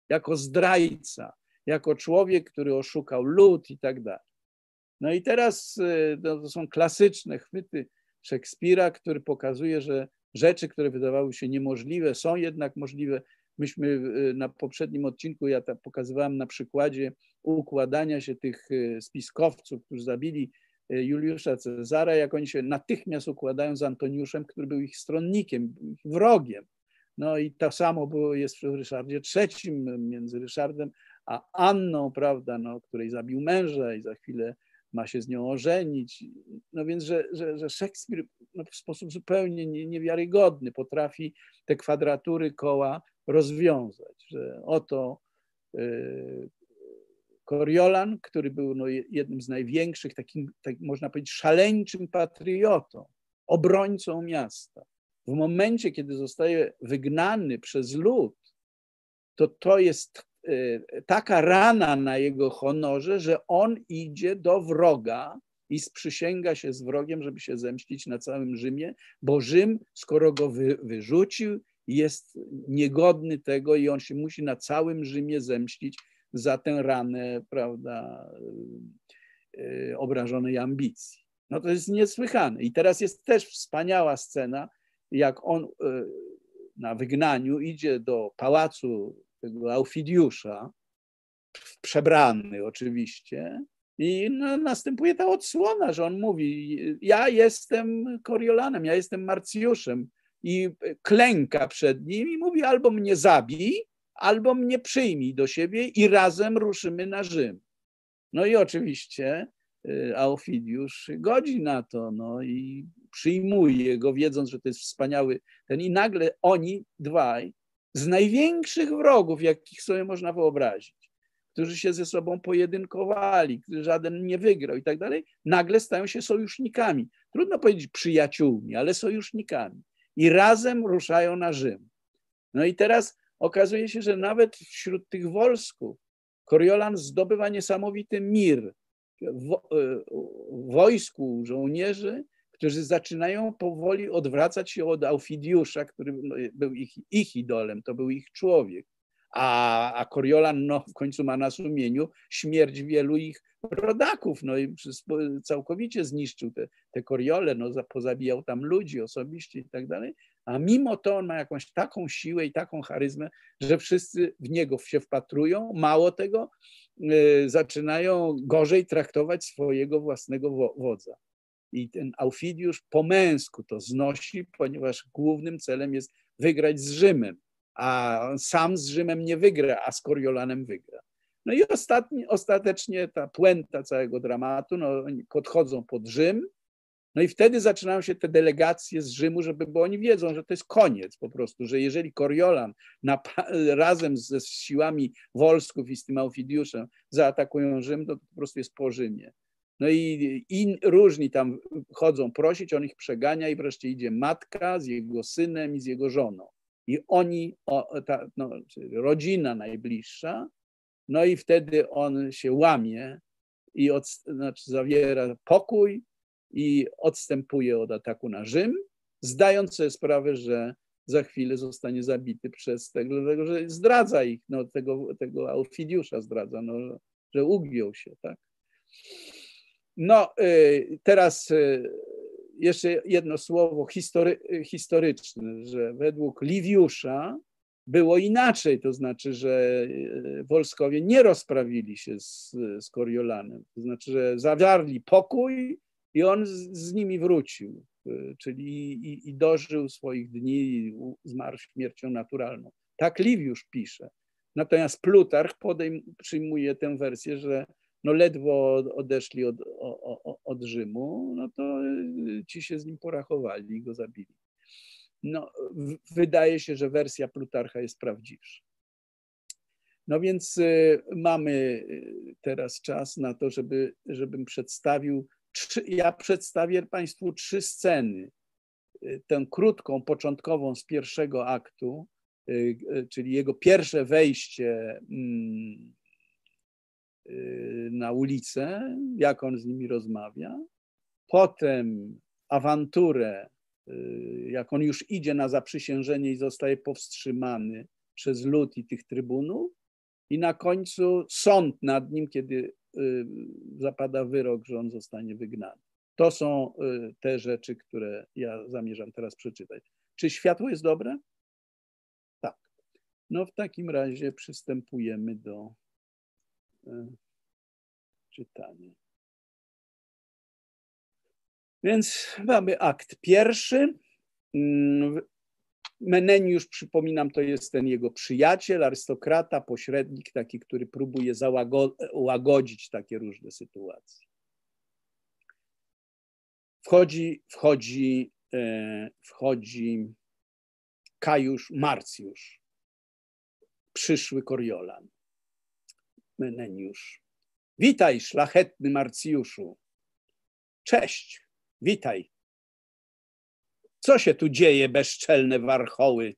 jako zdrajca, jako człowiek, który oszukał lud i tak dalej. No i teraz y, no, to są klasyczne chwyty Szekspira, który pokazuje, że rzeczy, które wydawały się niemożliwe, są jednak możliwe. Myśmy y, na poprzednim odcinku, ja pokazywałem na przykładzie układania się tych y, spiskowców, którzy zabili Juliusza Cezara, jak oni się natychmiast układają z Antoniuszem, który był ich stronnikiem, ich wrogiem. No i to samo było, jest w Ryszardzie III, między Ryszardem a Anną, prawda, no, której zabił męża i za chwilę ma się z nią ożenić. No więc, że, że, że Szekspir no, w sposób zupełnie niewiarygodny potrafi te kwadratury koła rozwiązać, że oto y, Coriolan, który był no, jednym z największych, takim, tak można powiedzieć, szaleńczym patriotą, obrońcą miasta. W momencie, kiedy zostaje wygnany przez lud, to to jest taka rana na jego honorze, że on idzie do wroga i sprzysięga się z wrogiem, żeby się zemścić na całym Rzymie, bo Rzym, skoro go wy, wyrzucił, jest niegodny tego i on się musi na całym Rzymie zemścić za tę ranę, prawda, y, obrażonej ambicji. No to jest niesłychane. I teraz jest też wspaniała scena, jak on y, na wygnaniu idzie do pałacu tego Aufidiusza, przebrany oczywiście, i no, następuje ta odsłona, że on mówi: Ja jestem Koriolanem, ja jestem Marcjuszem. I klęka przed nim i mówi: Albo mnie zabij, albo mnie przyjmij do siebie i razem ruszymy na Rzym. No i oczywiście y, Aufidiusz godzi na to no i przyjmuje go, wiedząc, że to jest wspaniały ten. I nagle oni dwaj, z największych wrogów, jakich sobie można wyobrazić, którzy się ze sobą pojedynkowali, żaden nie wygrał i tak dalej, nagle stają się sojusznikami. Trudno powiedzieć przyjaciółmi, ale sojusznikami. I razem ruszają na Rzym. No i teraz okazuje się, że nawet wśród tych wolsków Koriolan zdobywa niesamowity mir w e, wojsku żołnierzy, którzy zaczynają powoli odwracać się od Aufidiusza, który no, był ich, ich idolem, to był ich człowiek. A, a Coriolan no, w końcu ma na sumieniu śmierć wielu ich rodaków, no i całkowicie zniszczył te, te Coriole, no, pozabijał tam ludzi osobiście i tak dalej, a mimo to on ma jakąś taką siłę i taką charyzmę, że wszyscy w niego się wpatrują. Mało tego, y, zaczynają gorzej traktować swojego własnego wodza. I ten Aufidiusz po męsku to znosi, ponieważ głównym celem jest wygrać z Rzymem, a sam z Rzymem nie wygra, a z Koriolanem wygra. No i ostatni, ostatecznie ta puenta całego dramatu, no, oni podchodzą pod Rzym, no i wtedy zaczynają się te delegacje z Rzymu, żeby, bo oni wiedzą, że to jest koniec po prostu, że jeżeli Coriolan na, razem ze siłami Wolsków i z tym Aufidiuszem zaatakują Rzym, to po prostu jest po Rzymie. No i, i różni tam chodzą prosić, on ich przegania i wreszcie idzie matka z jego synem i z jego żoną. I oni, ta, no, rodzina najbliższa, no i wtedy on się łamie i od, znaczy zawiera pokój i odstępuje od ataku na Rzym, zdając sobie sprawę, że za chwilę zostanie zabity przez tego, dlatego że zdradza ich, no, tego, tego Aufidiusza zdradza, no, że ugiął się, tak? No, y, teraz y, jeszcze jedno słowo history, historyczne, że według Liwiusza było inaczej, to znaczy, że y, Wolskowie nie rozprawili się z, z Koriolanem, to znaczy, że zawarli pokój i on z, z nimi wrócił, czyli i, i, dożył swoich dni i zmarł śmiercią naturalną. Tak Liwiusz pisze. Natomiast Plutarch podejm, przyjmuje tę wersję, że no ledwo odeszli od, od, Rzymu, no to y, ci się z nim porachowali i go zabili. No, wydaje się, że wersja Plutarcha jest prawdziwsza. No więc y, mamy y, teraz czas na to, żeby, żebym przedstawił, trzy, ja przedstawię Państwu trzy sceny. Tę krótką, początkową z pierwszego aktu, czyli jego pierwsze wejście mm, na ulicę, jak on z nimi rozmawia. Potem awanturę, y, jak on już idzie na zaprzysiężenie i zostaje powstrzymany przez lud i tych trybunów. I na końcu sąd nad nim, kiedy y, zapada wyrok, że on zostanie wygnany. To są te rzeczy, które ja zamierzam teraz przeczytać. Czy światło jest dobre? Tak. No w takim razie przystępujemy do czytanie. Więc mamy akt pierwszy. Mm, Meneniusz, przypominam, to jest ten jego przyjaciel, arystokrata, pośrednik, taki, który próbuje załagodzić takie różne sytuacje. wchodzi, wchodzi, e, wchodzi Kajusz Marcjusz, przyszły Koriolan. Meneniusz. Witaj, szlachetny Marcjuszu. Cześć, witaj. Co się tu dzieje, bezczelne warchoły?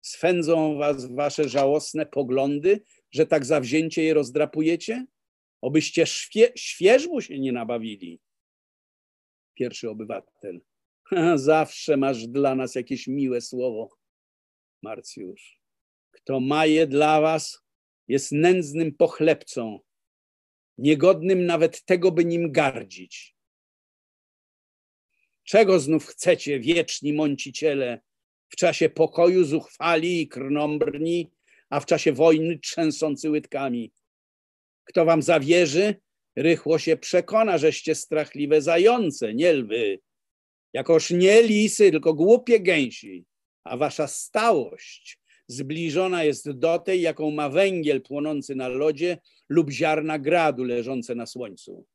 Swędzą was wasze żałosne poglądy, że tak zawzięcie je rozdrapujecie? Obyście świe, świeżbu się nie nabawili. Pierwszy obywatel. [LAUGHS] Zawsze masz dla nas jakieś miłe słowo, Marcjusz. Kto ma je dla was, jest nędznym pochlebcą, niegodnym nawet tego, by nim gardzić. Czego znów chcecie, wieczni mąciciele, w czasie pokoju zuchwali i krnąbrni, a w czasie wojny trzęsący łydkami? Kto wam zawierzy, rychło się przekona, żeście strachliwe zające, nie lwy. Jakoż nie lisy, tylko głupie gęsi, a wasza stałość zbliżona jest do tej, jaką ma węgiel płonący na lodzie lub ziarna gradu leżące na słońcu.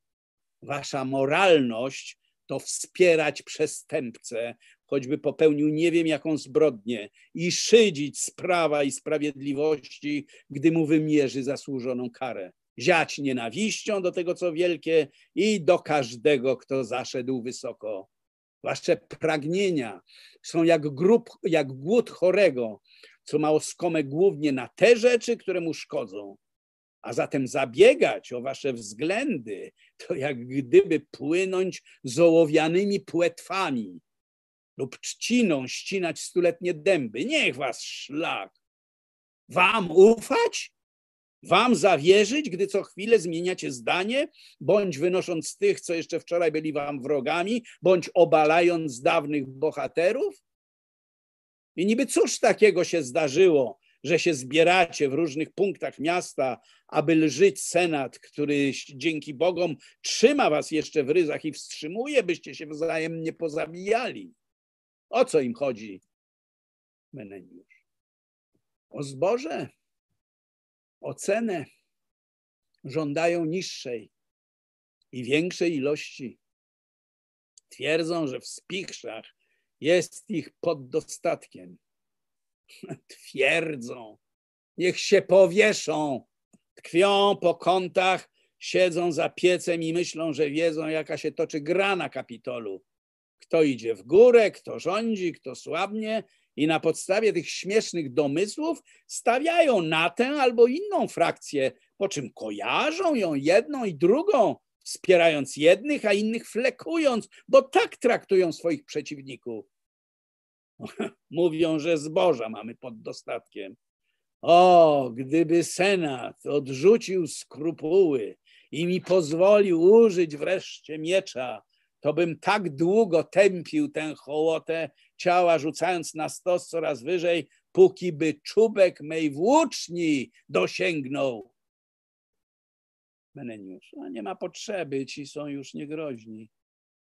Wasza moralność to wspierać przestępcę, choćby popełnił nie wiem jaką zbrodnię, i szydzić z prawa i sprawiedliwości, gdy mu wymierzy zasłużoną karę. Ziać nienawiścią do tego, co wielkie i do każdego, kto zaszedł wysoko. Wasze pragnienia są jak, grób, jak głód chorego, co ma oskomę głównie na te rzeczy, które mu szkodzą. A zatem zabiegać o wasze względy, to jak gdyby płynąć z ołowianymi płetwami lub trzciną ścinać stuletnie dęby. Niech was szlak. Wam ufać? Wam zawierzyć, gdy co chwilę zmieniacie zdanie, bądź wynosząc tych, co jeszcze wczoraj byli wam wrogami, bądź obalając dawnych bohaterów? I niby cóż takiego się zdarzyło, że się zbieracie w różnych punktach miasta, aby lżyć senat, który dzięki Bogom trzyma was jeszcze w ryzach i wstrzymuje, byście się wzajemnie pozabijali. O co im chodzi? Meneniusz. O zboże, o cenę. Żądają niższej i większej ilości. Twierdzą, że w spichrzach jest ich pod dostatkiem. [LAUGHS] Twierdzą, niech się powieszą, tkwią po kątach, siedzą za piecem i myślą, że wiedzą, jaka się toczy gra na Kapitolu. Kto idzie w górę, kto rządzi, kto słabnie, i na podstawie tych śmiesznych domysłów stawiają na tę albo inną frakcję, po czym kojarzą ją jedną i drugą, wspierając jednych, a innych flekując, bo tak traktują swoich przeciwników. [LAUGHS] Mówią, że zboża mamy pod dostatkiem. O, gdyby Senat odrzucił skrupuły i mi pozwolił użyć wreszcie miecza, to bym tak długo tępił tę hołotę ciała, rzucając na stos coraz wyżej, póki by czubek mej włóczni dosięgnął. Meneniusz, a nie ma potrzeby, ci są już niegroźni.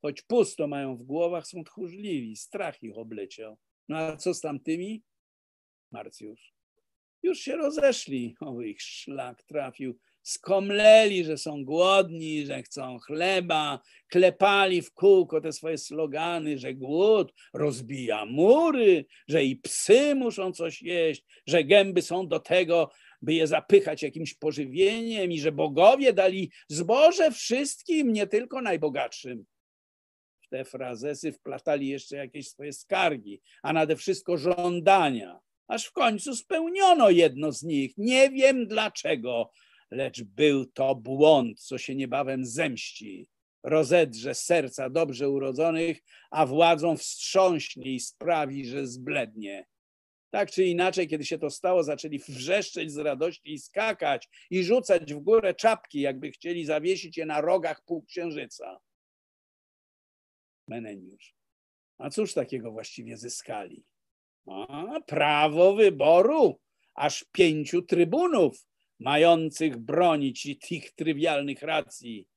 Choć pusto mają w głowach, są tchórzliwi, strach ich obleciał. No a co z tamtymi? Marcjusz. Już się rozeszli, o ich szlak trafił skomleli, że są głodni, że chcą chleba, klepali w kółko te swoje slogany, że głód rozbija mury, że i psy muszą coś jeść, że gęby są do tego, by je zapychać jakimś pożywieniem i że bogowie dali zboże wszystkim, nie tylko najbogatszym. W te frazesy wplatali jeszcze jakieś swoje skargi, a nade wszystko żądania aż w końcu spełniono jedno z nich. Nie wiem dlaczego, lecz był to błąd, co się niebawem zemści. Rozedrze serca dobrze urodzonych, a władzą wstrząśnie i sprawi, że zblednie. Tak czy inaczej, kiedy się to stało, zaczęli wrzeszczeć z radości i skakać i rzucać w górę czapki, jakby chcieli zawiesić je na rogach półksiężyca. Meneniusz. A cóż takiego właściwie zyskali? A, prawo wyboru aż pięciu trybunów, mających bronić tych trywialnych racji.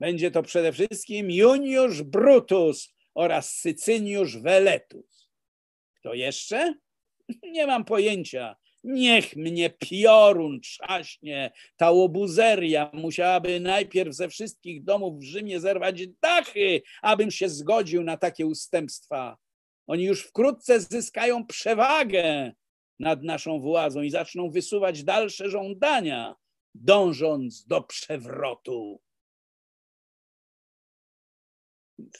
Będzie to przede wszystkim Juniusz Brutus oraz Sycyniusz Veletus. Kto jeszcze? Nie mam pojęcia. Niech mnie piorun trzaśnie, ta łobuzeria musiałaby najpierw ze wszystkich domów w Rzymie zerwać dachy, abym się zgodził na takie ustępstwa. Oni już wkrótce zyskają przewagę nad naszą władzą i zaczną wysuwać dalsze żądania, dążąc do przewrotu.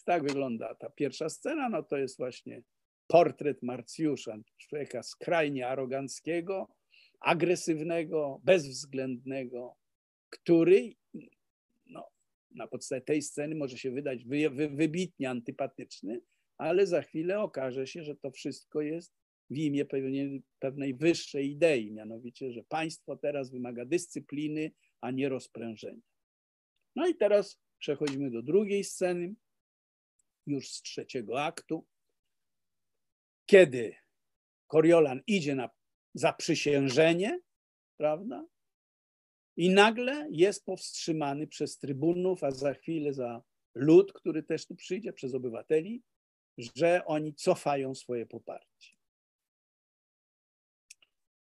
tak wygląda ta pierwsza scena, no to jest właśnie portret Marcjusza, człowieka skrajnie aroganckiego, agresywnego, bezwzględnego, który no, na podstawie tej sceny może się wydać wy, wy, wybitnie antypatyczny, ale za chwilę okaże się, że to wszystko jest w imię pewnej, pewnej wyższej idei, mianowicie, że państwo teraz wymaga dyscypliny, a nie rozprężenia. No i teraz przechodzimy do drugiej sceny, już z trzeciego aktu, kiedy Koriolan idzie na zaprzysiężenie, prawda? I nagle jest powstrzymany przez trybunów, a za chwilę za lud, który też tu przyjdzie, przez obywateli, że oni cofają swoje poparcie.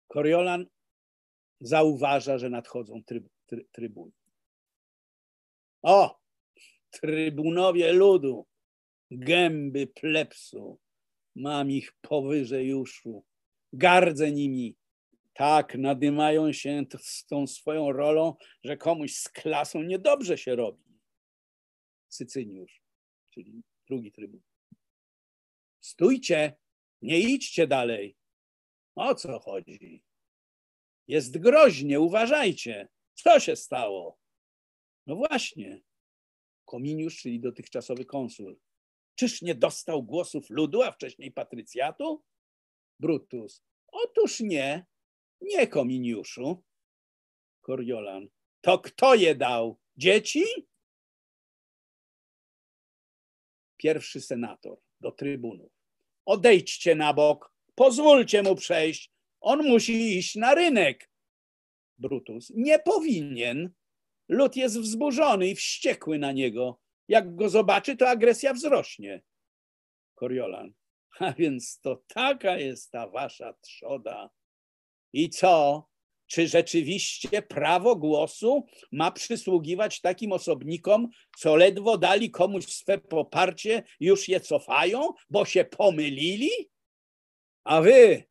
Koriolan zauważa, że nadchodzą tryb, try, trybuny. O, trybunowie ludu, gęby plepsu, mam ich powyżej uszu, gardzę nimi. Tak nadymają się z tą swoją rolą, że komuś z klasą niedobrze się robi. Sycyniusz, czyli drugi trybun. Stójcie, nie idźcie dalej. O co chodzi? Jest groźnie, uważajcie. Co się stało? No właśnie. Kominiusz, czyli dotychczasowy konsul, Czyż nie dostał głosów ludu, a wcześniej patrycjatu? Brutus. Otóż nie, nie kominiuszu. Koriolan. To kto je dał? Dzieci? Pierwszy senator do trybunów. Odejdźcie na bok, pozwólcie mu przejść. On musi iść na rynek. Brutus. Nie powinien. Lud jest wzburzony i wściekły na niego. Jak go zobaczy, to agresja wzrośnie. Koriolan. A więc to taka jest ta wasza trzoda. I co? Czy rzeczywiście prawo głosu ma przysługiwać takim osobnikom, co ledwo dali komuś swe poparcie, już je cofają, bo się pomylili? A wy,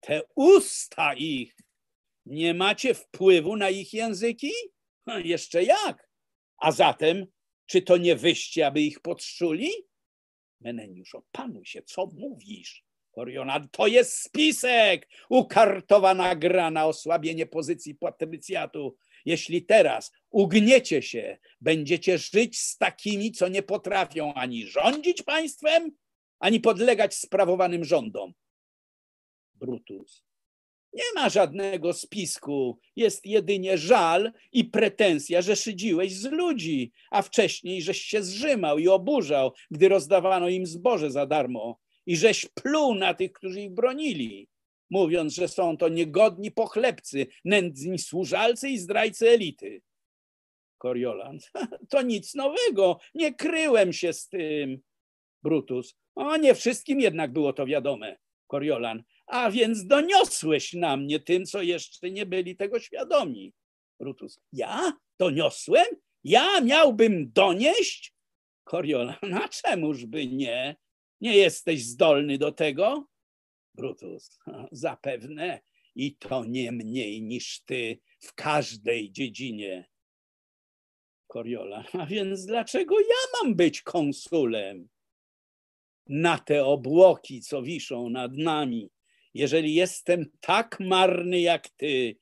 te usta ich, nie macie wpływu na ich języki? Jeszcze jak? A zatem czy to nie wyście, aby ich podszuli? Meneniusz, opanuj się, co mówisz? Oriona, to jest spisek, ukartowana gra na osłabienie pozycji patrycjatu. Jeśli teraz ugniecie się, będziecie żyć z takimi, co nie potrafią ani rządzić państwem, ani podlegać sprawowanym rządom. Brutus. Nie ma żadnego spisku, jest jedynie żal i pretensja, że szydziłeś z ludzi, a wcześniej żeś się zrzymał i oburzał, gdy rozdawano im zboże za darmo i żeś pluł na tych, którzy ich bronili, mówiąc, że są to niegodni pochlebcy, nędzni służalcy i zdrajcy elity. Koriolan, [LAUGHS] to nic nowego, nie kryłem się z tym. Brutus, o nie wszystkim jednak było to wiadome. Koriolan, a więc doniosłeś na mnie tym, co jeszcze nie byli tego świadomi. Brutus, ja doniosłem? Ja miałbym donieść? Koriola, na [LAUGHS] czemuż by nie? Nie jesteś zdolny do tego? Brutus, zapewne i to nie mniej niż ty w każdej dziedzinie. Koriola, a więc dlaczego ja mam być konsulem? Na te obłoki, co wiszą nad nami, jeżeli jestem tak marny jak ty,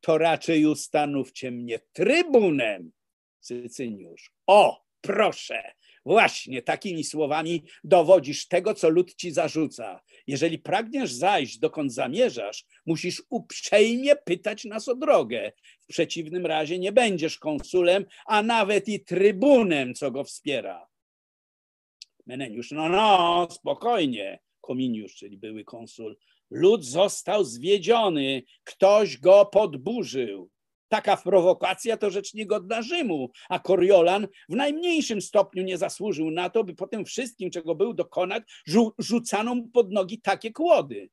to raczej ustanówcie mnie trybunem. Sycyniusz. O, proszę, właśnie takimi słowami dowodzisz tego, co lud ci zarzuca. Jeżeli pragniesz zajść, dokąd zamierzasz, musisz uprzejmie pytać nas o drogę. W przeciwnym razie nie będziesz konsulem, a nawet i trybunem, co go wspiera. Meneniusz, no, no, spokojnie. Kominiusz, czyli były konsul, Lud został zwiedziony, ktoś go podburzył. Taka prowokacja to rzecz niegodna Rzymu, a Koriolan w najmniejszym stopniu nie zasłużył na to, by po tym wszystkim, czego był dokonać, rzu rzucano mu pod nogi takie kłody.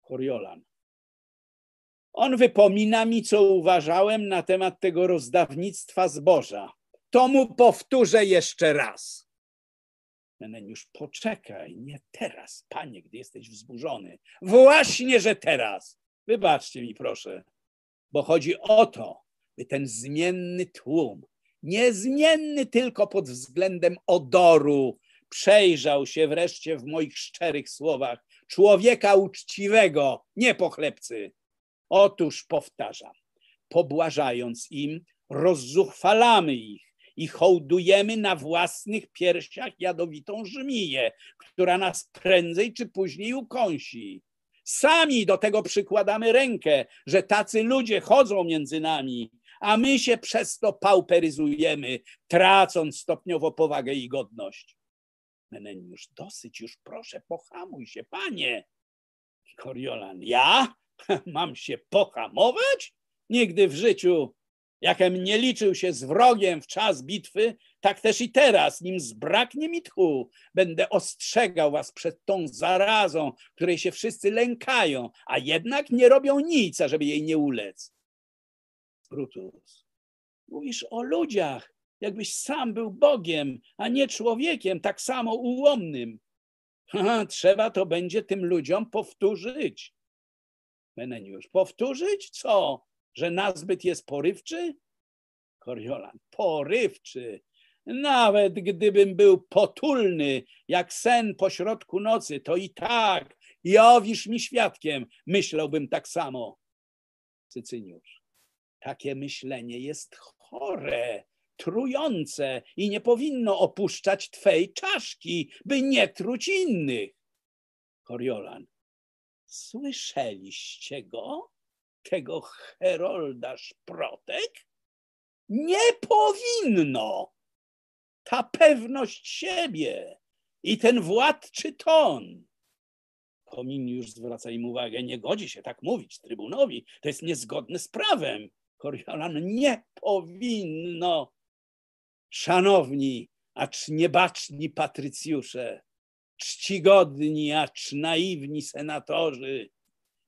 Koriolan. On wypomina mi, co uważałem na temat tego rozdawnictwa zboża. To mu powtórzę jeszcze raz. Meneniusz, poczekaj, nie teraz, panie, gdy jesteś wzburzony. Właśnie, że teraz. Wybaczcie mi, proszę, bo chodzi o to, by ten zmienny tłum, niezmienny tylko pod względem odoru, przejrzał się wreszcie w moich szczerych słowach człowieka uczciwego, nie pochlebcy. Otóż powtarzam, pobłażając im, rozzuchwalamy ich i hołdujemy na własnych piersiach jadowitą żmiję, która nas prędzej czy później ukąsi. Sami do tego przykładamy rękę, że tacy ludzie chodzą między nami, a my się przez to pauperyzujemy, tracąc stopniowo powagę i godność. Meneniusz, dosyć już, proszę, pohamuj się, panie. Koriolan, ja [LAUGHS] mam się pohamować? Nigdy w życiu, jakem nie liczył się z wrogiem w czas bitwy, tak też i teraz, nim zbraknie mi tchu, będę ostrzegał was przed tą zarazą, której się wszyscy lękają, a jednak nie robią nic, ażeby jej nie ulec. Brutus, mówisz o ludziach, jakbyś sam był Bogiem, a nie człowiekiem tak samo ułomnym. Trzeba to będzie tym ludziom powtórzyć. Meneniusz, powtórzyć co? Że nazbyt jest porywczy? Koriolan, porywczy. Nawet gdybym był potulny, jak sen pośrodku nocy, to i tak, jowisz mi świadkiem, myślałbym tak samo. Cycyniusz, takie myślenie jest chore, trujące i nie powinno opuszczać twej czaszki, by nie truć innych. Koriolan, słyszeliście go? Tego Herolda Szprotek? Nie powinno. Ta pewność siebie i ten władczy ton. Komin już zwraca im uwagę, nie godzi się tak mówić trybunowi, to jest niezgodne z prawem. Koriolan, nie powinno. Szanowni, acz niebaczni patrycjusze, czcigodni, acz naiwni senatorzy,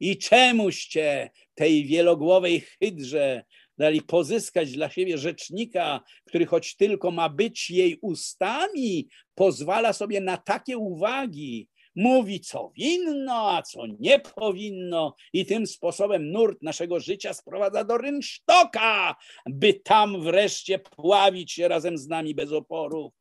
i czemuście tej wielogłowej hydrze dali pozyskać dla siebie rzecznika, który choć tylko ma być jej ustami, pozwala sobie na takie uwagi, mówi, co winno, a co nie powinno, i tym sposobem nurt naszego życia sprowadza do rynsztoka, by tam wreszcie pławić się razem z nami bez oporu.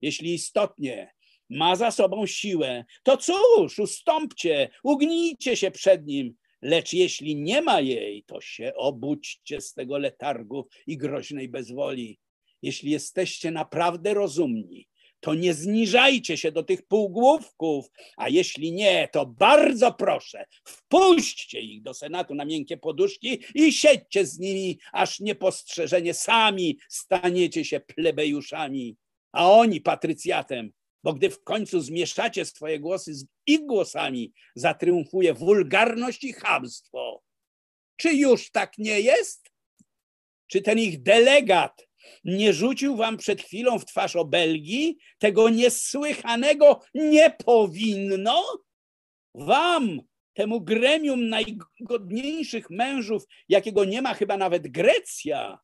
Jeśli istotnie ma za sobą siłę, to cóż, ustąpcie, ugnijcie się przed nim, lecz jeśli nie ma jej, to się obudźcie z tego letargu i groźnej bezwoli. Jeśli jesteście naprawdę rozumni, to nie zniżajcie się do tych półgłówków, a jeśli nie, to bardzo proszę, wpuśćcie ich do Senatu na miękkie poduszki i siedźcie z nimi, aż niepostrzeżenie sami staniecie się plebejuszami, a oni patrycjatem, bo gdy w końcu zmieszacie swoje głosy z ich głosami, zatriumfuje wulgarność i chamstwo. Czy już tak nie jest? Czy ten ich delegat nie rzucił wam przed chwilą w twarz obelgi tego niesłychanego nie powinno? Wam, temu gremium najgodniejszych mężów, jakiego nie ma chyba nawet Grecja,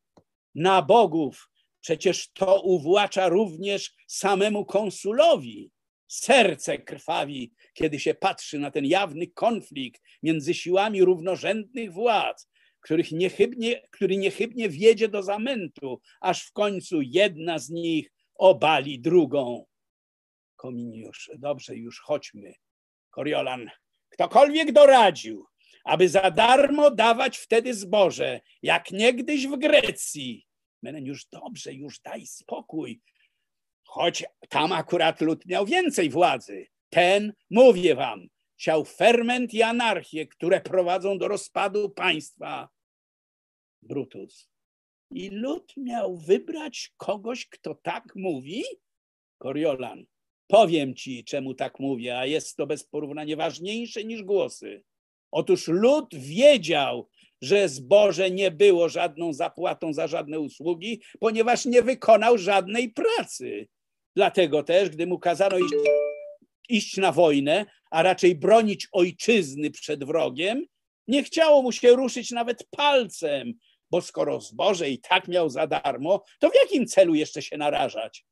na bogów, przecież to uwłacza również samemu konsulowi. Serce krwawi, kiedy się patrzy na ten jawny konflikt między siłami równorzędnych władz, których niechybnie, który niechybnie wiedzie do zamętu, aż w końcu jedna z nich obali drugą. Kominiusz, dobrze, już chodźmy. Koriolan, ktokolwiek doradził, aby za darmo dawać wtedy zboże, jak niegdyś w Grecji. Już dobrze, już daj spokój. Choć tam akurat lud miał więcej władzy. Ten, mówię wam, siał ferment i anarchię, które prowadzą do rozpadu państwa. Brutus. I lud miał wybrać kogoś, kto tak mówi? Koriolan. Powiem ci, czemu tak mówię, a jest to bez porównania ważniejsze niż głosy. Otóż lud wiedział, że zboże nie było żadną zapłatą za żadne usługi, ponieważ nie wykonał żadnej pracy. Dlatego też, gdy mu kazano iść, iść na wojnę, a raczej bronić ojczyzny przed wrogiem, Nie chciało mu się ruszyć nawet palcem, bo skoro zboże i tak miał za darmo, to w jakim celu jeszcze się narażać?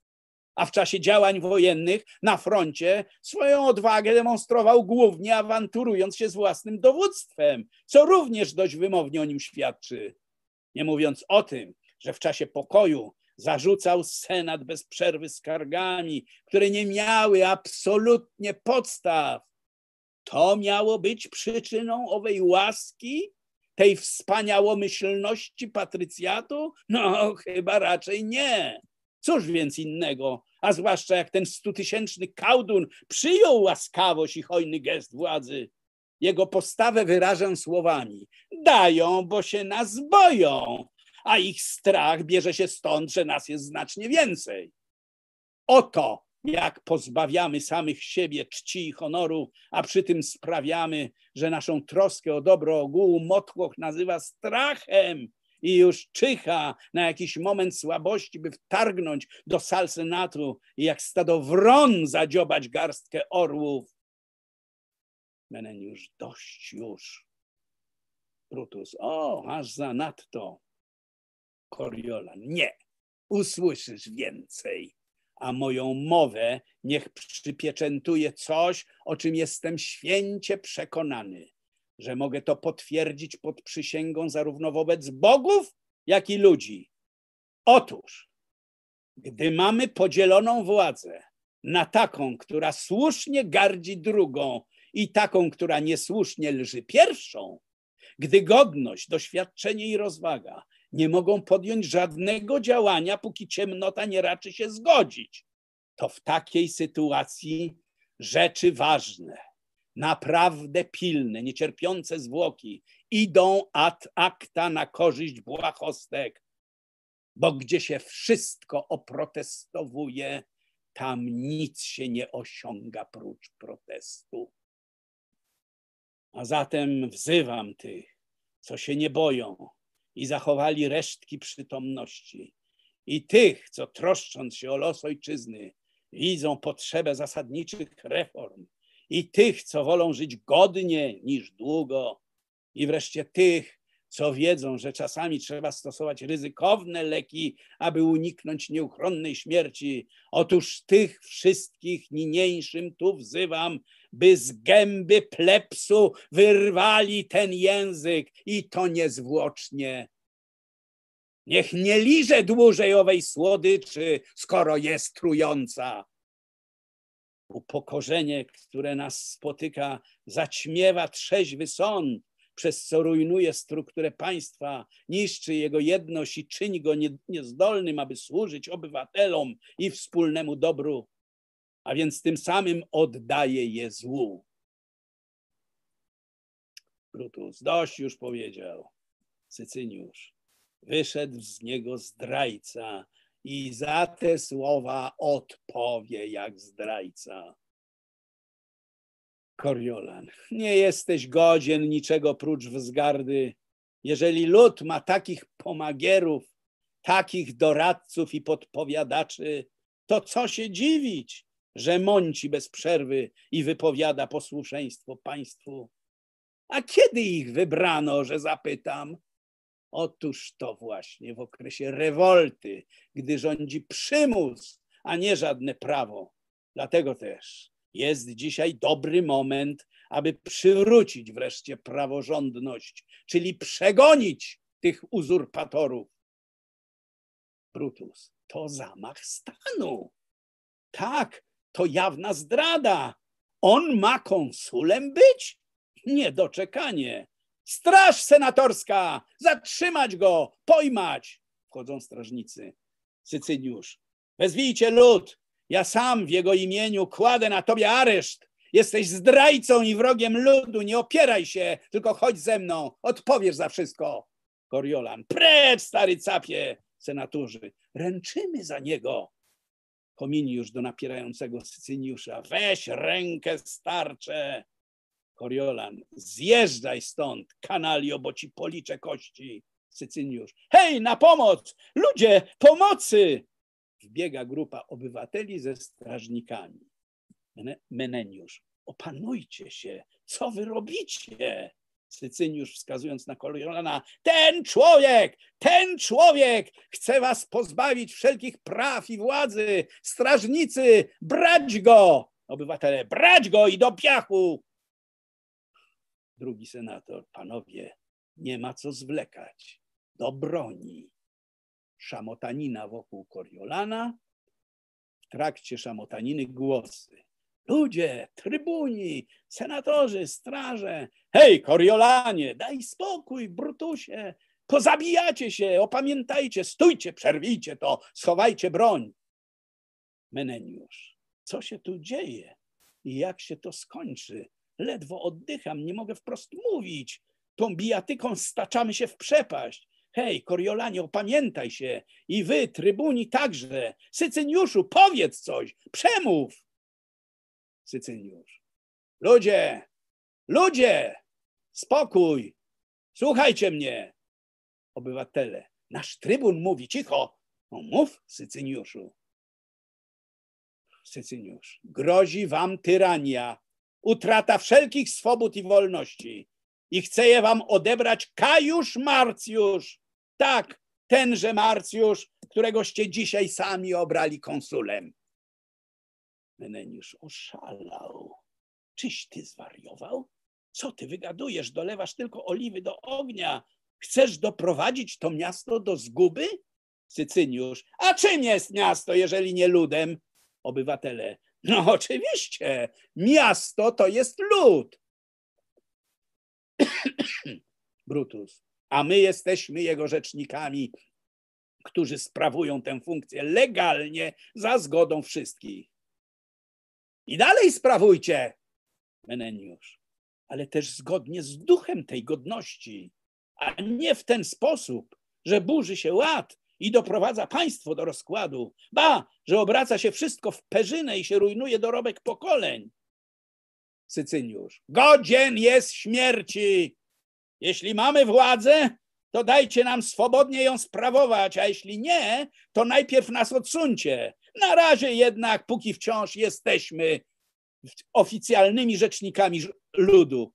A w czasie działań wojennych na froncie swoją odwagę demonstrował głównie awanturując się z własnym dowództwem, co również dość wymownie o nim świadczy. Nie mówiąc o tym, że w czasie pokoju zarzucał Senat bez przerwy skargami, które nie miały absolutnie podstaw. To miało być przyczyną owej łaski, tej wspaniałomyślności patrycjatu? No, chyba raczej nie. Cóż więc innego, a zwłaszcza jak ten stutysięczny kałdun przyjął łaskawość i hojny gest władzy. Jego postawę wyrażę słowami: dają, bo się nas boją, a ich strach bierze się stąd, że nas jest znacznie więcej. Oto jak pozbawiamy samych siebie czci i honoru, a przy tym sprawiamy, że naszą troskę o dobro ogółu Motłoch nazywa strachem i już czyha na jakiś moment słabości, by wtargnąć do sal Senatu i jak stado wron zadziobać garstkę orłów. Meneniusz, dość już. Brutus, o, aż zanadto. Koriolan, nie, usłyszysz więcej a moją mowę niech przypieczętuje coś, o czym jestem święcie przekonany, że mogę to potwierdzić pod przysięgą zarówno wobec bogów, jak i ludzi. Otóż, gdy mamy podzieloną władzę na taką, która słusznie gardzi drugą i taką, która niesłusznie lży pierwszą, gdy godność, doświadczenie i rozwaga nie mogą podjąć żadnego działania, póki ciemnota nie raczy się zgodzić. To w takiej sytuacji rzeczy ważne, naprawdę pilne, niecierpiące zwłoki idą ad acta na korzyść błahostek, bo gdzie się wszystko oprotestowuje, tam nic się nie osiąga prócz protestu. A zatem wzywam tych, co się nie boją, i zachowali resztki przytomności. I tych, co troszcząc się o los ojczyzny, widzą potrzebę zasadniczych reform, i tych, co wolą żyć godnie niż długo, i wreszcie tych, co wiedzą, że czasami trzeba stosować ryzykowne leki, aby uniknąć nieuchronnej śmierci. Otóż tych wszystkich niniejszym tu wzywam, by z gęby plepsu wyrwali ten język i to niezwłocznie. Niech nie liże dłużej owej słodyczy, skoro jest trująca. Upokorzenie, które nas spotyka, zaćmiewa trzeźwy sąd, przez co rujnuje strukturę państwa, niszczy jego jedność i czyni go niezdolnym, aby służyć obywatelom i wspólnemu dobru a więc tym samym oddaje je złu. Brutus dość już powiedział, Sycyniusz. Wyszedł z niego zdrajca i za te słowa odpowie jak zdrajca. Koriolan, nie jesteś godzien niczego prócz wzgardy. Jeżeli lud ma takich pomagierów, takich doradców i podpowiadaczy, to co się dziwić, że mąci bez przerwy i wypowiada posłuszeństwo państwu. A kiedy ich wybrano, że zapytam? Otóż to właśnie w okresie rewolty, gdy rządzi przymus, a nie żadne prawo. Dlatego też jest dzisiaj dobry moment, aby przywrócić wreszcie praworządność, czyli przegonić tych uzurpatorów. Brutus, to zamach stanu. Tak, to jawna zdrada. On ma konsulem być? Niedoczekanie. Straż senatorska! Zatrzymać go! Pojmać! Wchodzą strażnicy. Sycyniusz. Wezwijcie lud. Ja sam w jego imieniu kładę na tobie areszt. Jesteś zdrajcą i wrogiem ludu. Nie opieraj się, tylko chodź ze mną. Odpowiesz za wszystko. Koriolan. Precz, stary capie! Senatorzy. Ręczymy za niego. Kominiusz do napierającego Sycyniusza. Weź rękę starcze. Koriolan, zjeżdżaj stąd, kanalio, bo ci policzę kości. Sycyniusz, hej, na pomoc! Ludzie, pomocy! Wbiega grupa obywateli ze strażnikami. Meneniusz, opanujcie się, co wy robicie? Sycyniusz wskazując na Koriolana, ten człowiek, ten człowiek chce was pozbawić wszelkich praw i władzy. Strażnicy, brać go! Obywatele, brać go i do piachu! Drugi senator, panowie, nie ma co zwlekać. Do broni. Szamotanina wokół Koriolana. W trakcie szamotaniny głosy. Ludzie, trybuni, senatorzy, straże. Hej, Koriolanie, daj spokój, Brutusie. Pozabijacie się, opamiętajcie, stójcie, przerwijcie to, schowajcie broń. Meneniusz, co się tu dzieje i jak się to skończy? Ledwo oddycham, nie mogę wprost mówić. Tą bijatyką staczamy się w przepaść. Hej, Koriolanie, opamiętaj się. I wy, trybuni, także. Sycyniuszu, powiedz coś, przemów. Sycyniusz. Ludzie, ludzie, spokój, słuchajcie mnie. Obywatele, nasz trybun mówi, cicho, no mów, Sycyniuszu. Sycyniusz, grozi wam tyrania, utrata wszelkich swobód i wolności i chce je wam odebrać Kajusz Marcjusz. Tak, tenże Marcjusz, któregoście dzisiaj sami obrali konsulem. Meneniusz oszalał. Czyś ty zwariował? Co ty wygadujesz? Dolewasz tylko oliwy do ognia. Chcesz doprowadzić to miasto do zguby? Sycyniusz. A czym jest miasto, jeżeli nie ludem? Obywatele. No [LAUGHS] oczywiście, miasto to jest lud. [CLEARS THROAT] Brutus. A my jesteśmy jego rzecznikami, którzy sprawują tę funkcję legalnie za zgodą wszystkich. I dalej sprawujcie, Meneniusz, ale też zgodnie z duchem tej godności, a nie w ten sposób, że burzy się ład i doprowadza państwo do rozkładu. Ba, że obraca się wszystko w perzynę i się rujnuje dorobek pokoleń. Sycyniusz, godzien jest śmierci. Jeśli mamy władzę, to dajcie nam swobodnie ją sprawować, a jeśli nie, to najpierw nas odsuńcie. Na razie jednak, póki wciąż jesteśmy oficjalnymi rzecznikami ludu,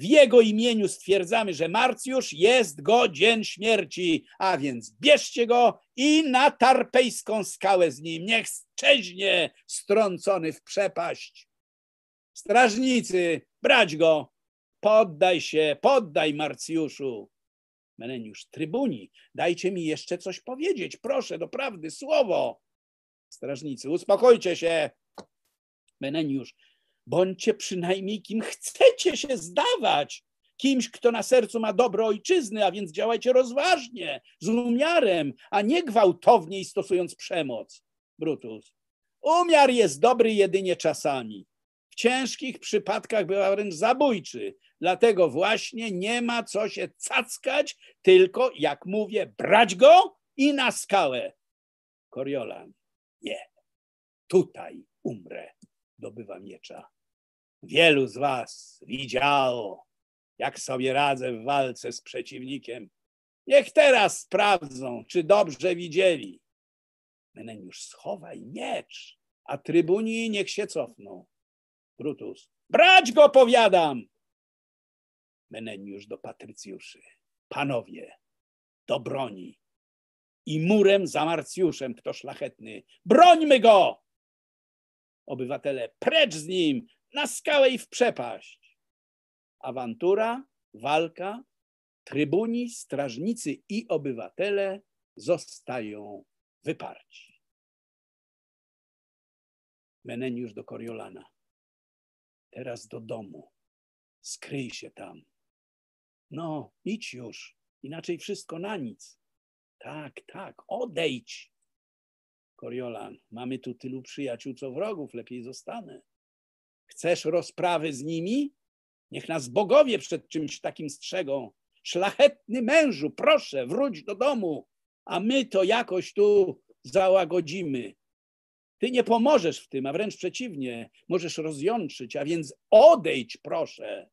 w jego imieniu stwierdzamy, że Marcjusz jest godzien śmierci, a więc bierzcie go i na tarpejską skałę z nim. Niech szczeźnie strącony w przepaść. Strażnicy, brać go, poddaj się, poddaj Marcjuszu. Meneniusz, trybuni, dajcie mi jeszcze coś powiedzieć, proszę, doprawdy, słowo. Strażnicy, uspokójcie się. Meneniusz, Bądźcie przynajmniej kim chcecie się zdawać. Kimś, kto na sercu ma dobro ojczyzny, a więc działajcie rozważnie, z umiarem, a nie gwałtownie i stosując przemoc. Brutus. Umiar jest dobry jedynie czasami. W ciężkich przypadkach bywa wręcz zabójczy. Dlatego właśnie nie ma co się cackać, tylko, jak mówię, brać go i na skałę. Koriolan. Nie. Tutaj umrę dobywa miecza. Wielu z was widziało, jak sobie radzę w walce z przeciwnikiem. Niech teraz sprawdzą, czy dobrze widzieli. Meneniusz, schowaj miecz, a trybuni niech się cofną. Brutus, brać go, powiadam! Meneniusz do patrycjuszy. Panowie, do broni. I murem za Marcjuszem, kto szlachetny. Brońmy go! Obywatele, precz z nim, na skałę i w przepaść. Awantura, walka, trybuni, strażnicy i obywatele zostają wyparci. Meneniusz do Koriolana. Teraz do domu. Skryj się tam. No, idź już, inaczej wszystko na nic. Tak, tak, odejdź. Koriolan, mamy tu tylu przyjaciół, co wrogów, lepiej zostanę. Chcesz rozprawy z nimi? Niech nas bogowie przed czymś takim strzegą. Szlachetny mężu, proszę, wróć do domu, a my to jakoś tu załagodzimy. Ty nie pomożesz w tym, a wręcz przeciwnie, możesz rozjątrzyć, a więc odejdź, proszę.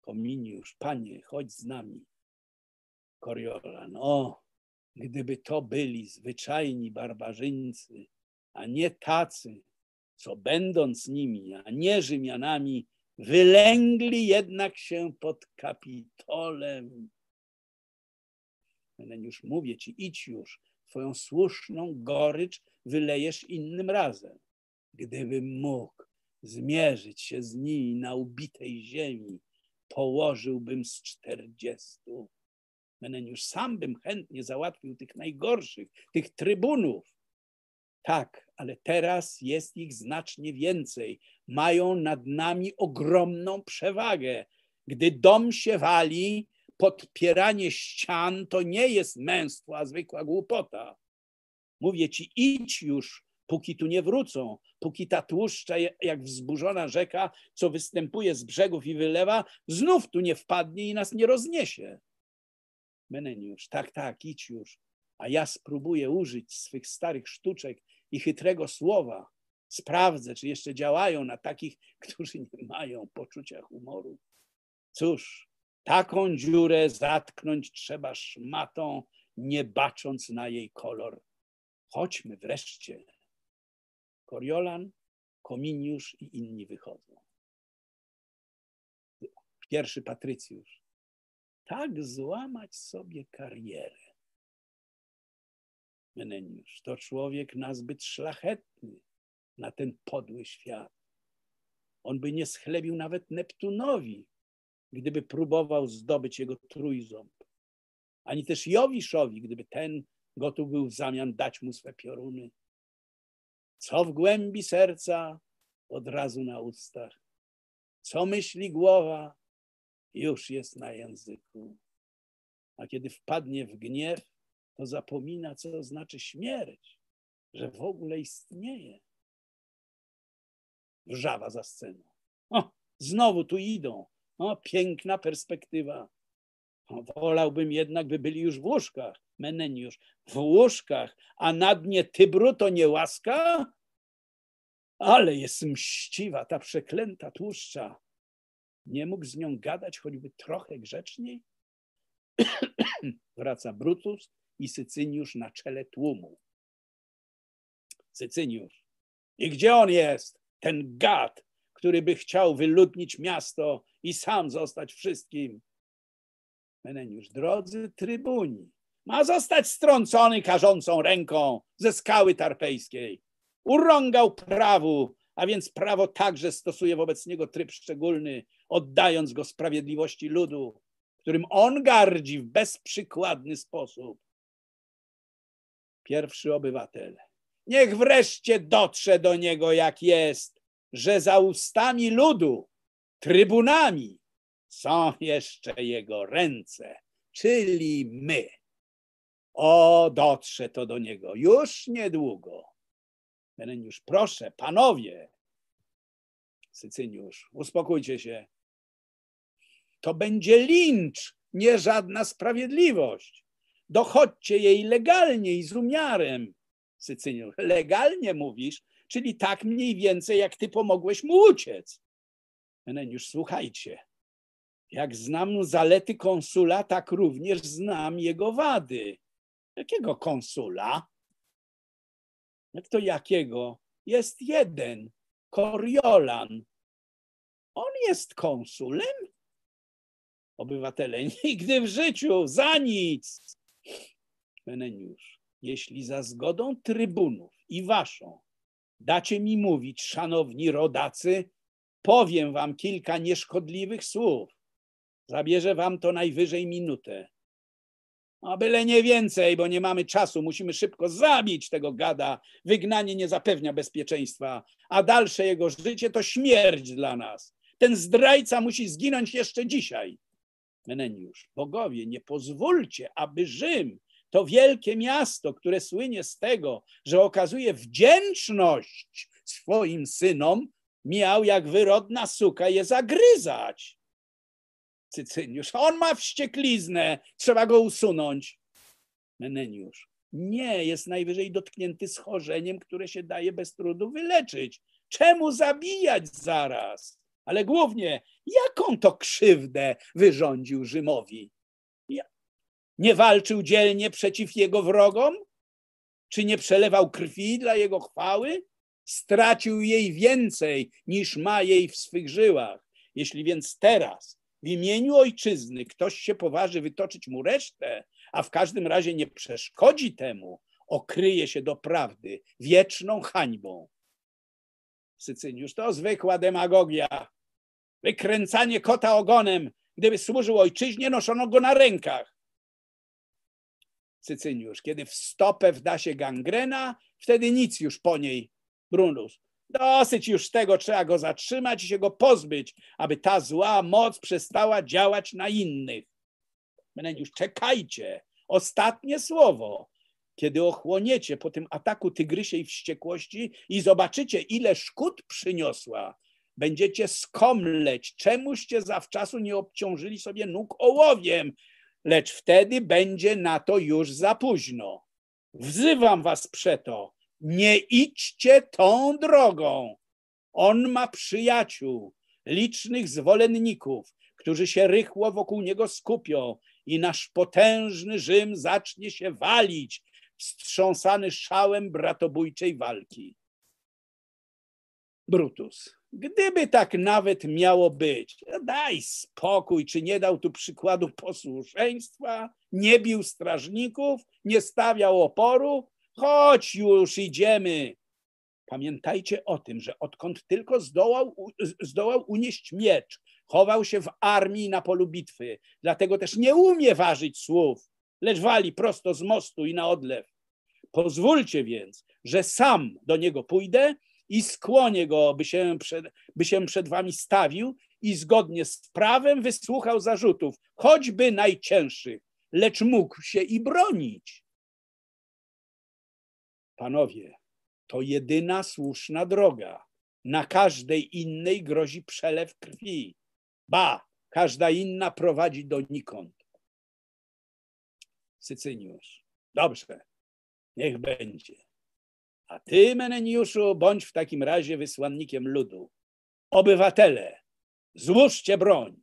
Kominiusz, panie, chodź z nami. Koriolan, o, gdyby to byli zwyczajni barbarzyńcy, a nie tacy, co będąc nimi, a nie Rzymianami, Wylęgli jednak się pod Kapitolem. już mówię ci, idź już, twoją słuszną gorycz wylejesz innym razem. Gdybym mógł zmierzyć się z nimi na ubitej ziemi, położyłbym z czterdziestu. Już sam bym chętnie załatwił tych najgorszych, tych trybunów. Tak, ale teraz jest ich znacznie więcej. Mają nad nami ogromną przewagę. Gdy dom się wali, podpieranie ścian to nie jest męstwo, a zwykła głupota. Mówię ci, idź już, póki tu nie wrócą, póki ta tłuszcza, jak wzburzona rzeka, co występuje z brzegów i wylewa, znów tu nie wpadnie i nas nie rozniesie. Meneniusz, tak, tak, idź już, a ja spróbuję użyć swych starych sztuczek i chytrego słowa. Sprawdzę, czy jeszcze działają na takich, [LAUGHS] którzy nie mają poczucia humoru. Cóż, taką dziurę zatknąć trzeba szmatą, nie bacząc na jej kolor. Chodźmy wreszcie. Koriolan, Kominiusz i inni wychodzą. Pierwszy Patrycjusz. Tak złamać sobie karierę. Meneniusz to człowiek nazbyt szlachetny na ten podły świat. On by nie schlebił nawet Neptunowi, gdyby próbował zdobyć jego trójząb, ani też Jowiszowi, gdyby ten gotów był w zamian dać mu swe pioruny. Co w głębi serca, od razu na ustach. Co myśli głowa, już jest na języku. A kiedy wpadnie w gniew, to zapomina, co znaczy śmierć, że w ogóle istnieje. Wrzawa za sceną. O, znowu tu idą. O, piękna perspektywa. O, wolałbym jednak, by byli już w łóżkach. Meneniusz, w łóżkach, a na dnie Tybru to nie łaska? Ale jest mściwa ta przeklęta tłuszcza. Nie mógł z nią gadać choćby trochę grzeczniej? [CLEARS THROAT] Wraca Brutus i Sycyniusz na czele tłumu. Sycyniusz. I gdzie on jest? Ten gad, który by chciał wyludnić miasto i sam zostać wszystkim. Meneniusz, drodzy trybuni, ma zostać strącony karzącą ręką ze skały tarpejskiej. Urągał prawu, a więc prawo także stosuje wobec niego tryb szczególny, oddając go sprawiedliwości ludu, którym on gardzi w bezprzykładny sposób pierwszy obywatel. Niech wreszcie dotrze do niego, jak jest, że za ustami ludu, trybunami są jeszcze jego ręce, czyli my. O, dotrze to do niego już niedługo. Meneniusz, proszę, panowie, Sycyniusz, uspokójcie się. To będzie lincz, nie żadna sprawiedliwość dochodźcie jej legalnie i z umiarem. Sycyniusz, legalnie mówisz, czyli tak mniej więcej, jak ty pomogłeś mu uciec. Meneniusz, słuchajcie, jak znam zalety konsula, tak również znam jego wady. Jakiego konsula? Jak to jakiego? Jest jeden, Koriolan. On jest konsulem? Obywatele, [LAUGHS] nigdy w życiu, za nic. Meneniusz, jeśli za zgodą trybunów i waszą dacie mi mówić, szanowni rodacy, powiem wam kilka nieszkodliwych słów. Zabierze wam to najwyżej minutę. A byle nie więcej, bo nie mamy czasu. Musimy szybko zabić tego gada. Wygnanie nie zapewnia bezpieczeństwa, a dalsze jego życie to śmierć dla nas. Ten zdrajca musi zginąć jeszcze dzisiaj. Meneniusz, bogowie, nie pozwólcie, aby Rzym, to wielkie miasto, które słynie z tego, że okazuje wdzięczność swoim synom, miał jak wyrodna suka je zagryzać. Cycyniusz, on ma wściekliznę, trzeba go usunąć. Meneniusz, nie, jest najwyżej dotknięty schorzeniem, które się daje bez trudu wyleczyć. Czemu zabijać zaraz? Ale głównie, jaką to krzywdę wyrządził Rzymowi? Nie walczył dzielnie przeciw jego wrogom? Czy nie przelewał krwi dla jego chwały? Stracił jej więcej niż ma jej w swych żyłach. Jeśli więc teraz w imieniu ojczyzny ktoś się poważy wytoczyć mu resztę, a w każdym razie nie przeszkodzi temu, okryje się do prawdy wieczną hańbą. Sycyniusz to zwykła demagogia, wykręcanie kota ogonem. Gdyby służył ojczyźnie, noszono go na rękach. Cycyniusz, kiedy w stopę wda się gangrena, wtedy nic już po niej. Brunus, dosyć już tego, trzeba go zatrzymać i się go pozbyć, aby ta zła moc przestała działać na innych. Meneniusz, czekajcie, ostatnie słowo. Kiedy ochłoniecie po tym ataku tygrysiej wściekłości i zobaczycie, ile szkód przyniosła, będziecie skomleć, czemuście zawczasu nie obciążyli sobie nóg ołowiem, lecz wtedy będzie na to już za późno. Wzywam was przeto, nie idźcie tą drogą. On ma przyjaciół, licznych zwolenników, którzy się rychło wokół niego skupią i nasz potężny Rzym zacznie się walić, wstrząsany szałem bratobójczej walki. Brutus. Gdyby tak nawet miało być, daj spokój, czy nie dał tu przykładu posłuszeństwa, nie bił strażników, nie stawiał oporu, chodź już, idziemy. Pamiętajcie o tym, że odkąd tylko zdołał, zdołał unieść miecz, chował się w armii na polu bitwy, dlatego też nie umie ważyć słów, lecz wali prosto z mostu i na odlew. Pozwólcie więc, że sam do niego pójdę i skłonię go, by się, przed, by się przed wami stawił i zgodnie z prawem wysłuchał zarzutów, choćby najcięższych, lecz mógł się i bronić. Panowie, to jedyna słuszna droga. Na każdej innej grozi przelew krwi. Ba, każda inna prowadzi donikąd. Sycyniusz. Dobrze, niech będzie. A ty, Meneniuszu, bądź w takim razie wysłannikiem ludu. Obywatele, złóżcie broń,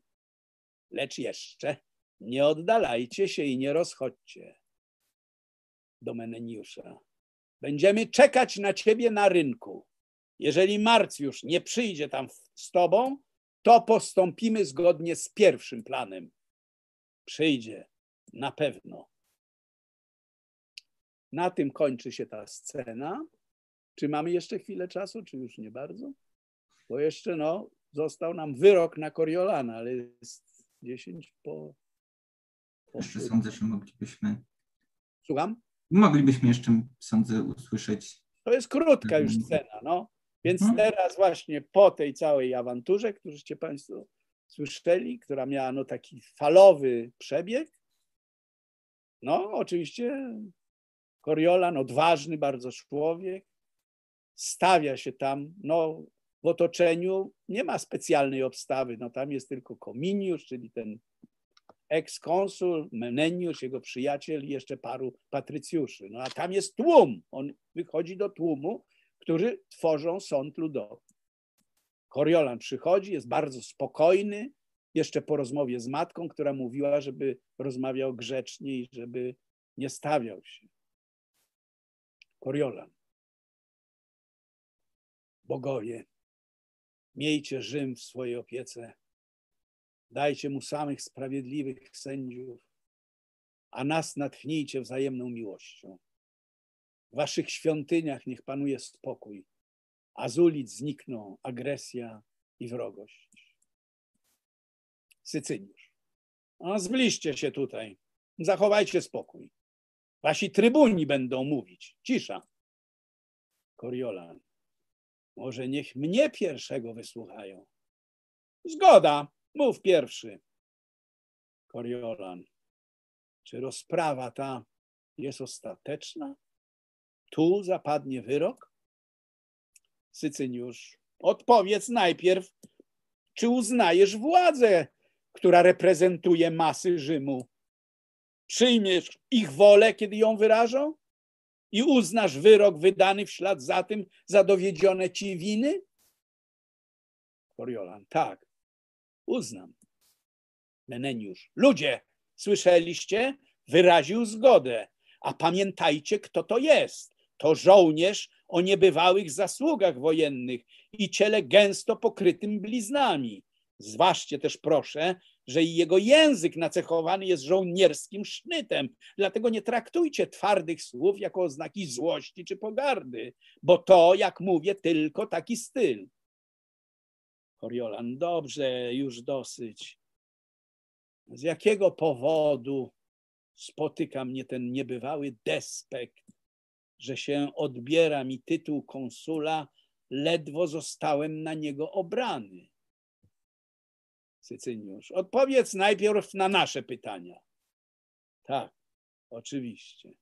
lecz jeszcze nie oddalajcie się i nie rozchodźcie. Do Meneniusza. Będziemy czekać na ciebie na rynku. Jeżeli Marcjusz nie przyjdzie tam z tobą, to postąpimy zgodnie z pierwszym planem. Przyjdzie, na pewno. Na tym kończy się ta scena. Czy mamy jeszcze chwilę czasu, czy już nie bardzo? Bo jeszcze no, został nam wyrok na Coriolana, ale jest 10 po. po jeszcze sądzę, że moglibyśmy. Słucham? Moglibyśmy jeszcze, sądzę, usłyszeć. To jest krótka już scena, no. Więc hmm. teraz właśnie po tej całej awanturze, którzyście Państwo słyszeli, która miała no taki falowy przebieg, no oczywiście Koriolan, odważny bardzo człowiek, stawia się tam, no w otoczeniu nie ma specjalnej obstawy, no tam jest tylko Kominiusz, czyli ten eks-konsul, Meneniusz, jego przyjaciel i jeszcze paru patrycjuszy. No a tam jest tłum, on wychodzi do tłumu, którzy tworzą sąd ludowy. Koriolan przychodzi, jest bardzo spokojny, jeszcze po rozmowie z matką, która mówiła, żeby rozmawiał grzecznie i żeby nie stawiał się. Koriolan. Bogowie, miejcie Rzym w swojej opiece. Dajcie mu samych sprawiedliwych sędziów, a nas natchnijcie wzajemną miłością. W waszych świątyniach niech panuje spokój, a z ulic znikną agresja i wrogość. Sycyniusz. No, zbliżcie się tutaj, zachowajcie spokój. Wasi trybuni będą mówić. Cisza. Koriolan. Może niech mnie pierwszego wysłuchają. Zgoda, mów pierwszy. Koriolan. Czy rozprawa ta jest ostateczna? Tu zapadnie wyrok? Sycyniusz. Odpowiedz najpierw, czy uznajesz władzę, która reprezentuje masy Rzymu? Przyjmiesz ich wolę, kiedy ją wyrażą? I uznasz wyrok wydany w ślad za tym za dowiedzione ci winy? Koriolan, tak, uznam. Meneniusz, ludzie, słyszeliście? Wyraził zgodę. A pamiętajcie, kto to jest. To żołnierz o niebywałych zasługach wojennych i ciele gęsto pokrytym bliznami. Zważcie też proszę, że jego język nacechowany jest żołnierskim sznytem. Dlatego nie traktujcie twardych słów jako oznaki złości czy pogardy, bo to, jak mówię, tylko taki styl. Coriolan, dobrze, już dosyć. Z jakiego powodu spotyka mnie ten niebywały despekt, że się odbiera mi tytuł konsula, ledwo zostałem na niego obrany? Sycyniusz, odpowiedz najpierw na nasze pytania. Tak, oczywiście.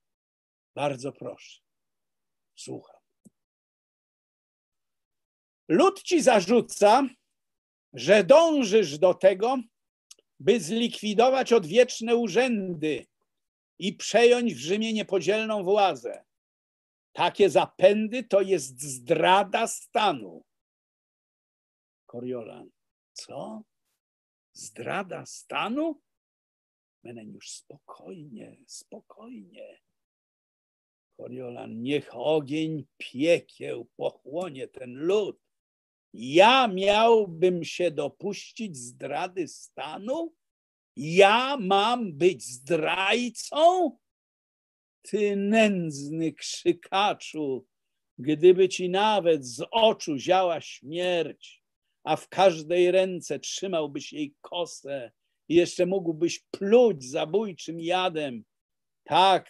Bardzo proszę. Słucham. Lud ci zarzuca, że dążysz do tego, by zlikwidować odwieczne urzędy i przejąć w Rzymie niepodzielną władzę. Takie zapędy to jest zdrada stanu. Koriolan, co? Zdrada stanu? Meneniusz, spokojnie, spokojnie. Koriolan, niech ogień piekieł pochłonie ten lud. Ja miałbym się dopuścić zdrady stanu? Ja mam być zdrajcą? Ty nędzny krzykaczu, gdyby ci nawet z oczu ziała śmierć, a w każdej ręce trzymałbyś jej kosę i jeszcze mógłbyś pluć zabójczym jadem. Tak,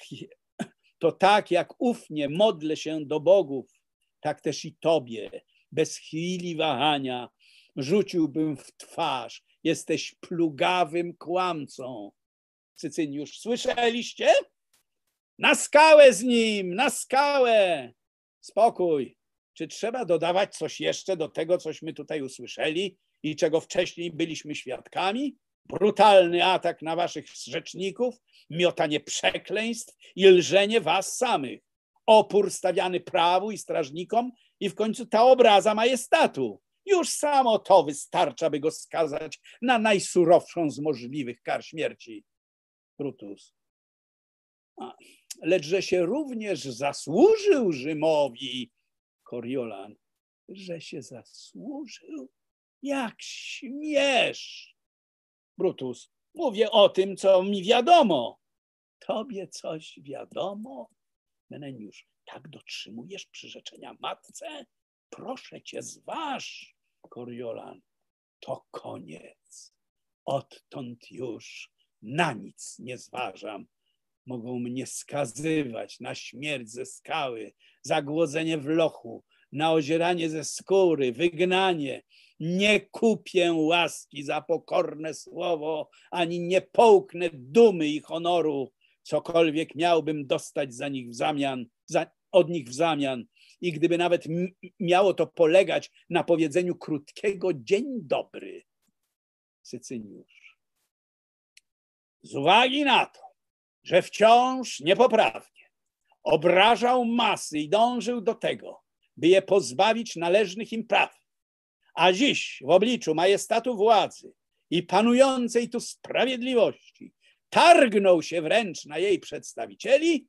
to tak jak ufnie modlę się do bogów, tak też i tobie, bez chwili wahania, rzuciłbym w twarz. Jesteś plugawym kłamcą. Cycyniusz, słyszeliście? Na skałę z nim, na skałę. Spokój. Czy trzeba dodawać coś jeszcze do tego, cośmy tutaj usłyszeli i czego wcześniej byliśmy świadkami? Brutalny atak na waszych rzeczników, miotanie przekleństw i lżenie was samych, opór stawiany prawu i strażnikom i w końcu ta obraza majestatu. Już samo to wystarcza, by go skazać na najsurowszą z możliwych kar śmierci. Brutus. lecz że się również zasłużył Rzymowi, Koriolan, że się zasłużył? Jak śmiesz? Brutus, mówię o tym, co mi wiadomo. Tobie coś wiadomo? Meneniusz, tak dotrzymujesz przyrzeczenia matce? Proszę cię, zważ, Koriolan. To koniec. Odtąd już na nic nie zważam. Mogą mnie skazywać na śmierć ze skały, zagłodzenie w lochu, na ozieranie ze skóry, wygnanie. Nie kupię łaski za pokorne słowo, ani nie połknę dumy i honoru. Cokolwiek miałbym dostać za nich w zamian, za, od nich w zamian. I gdyby nawet miało to polegać na powiedzeniu krótkiego dzień dobry, Sycyniusz. Z uwagi na to, że wciąż niepoprawnie obrażał masy i dążył do tego, by je pozbawić należnych im praw, a dziś w obliczu majestatu władzy i panującej tu sprawiedliwości targnął się wręcz na jej przedstawicieli,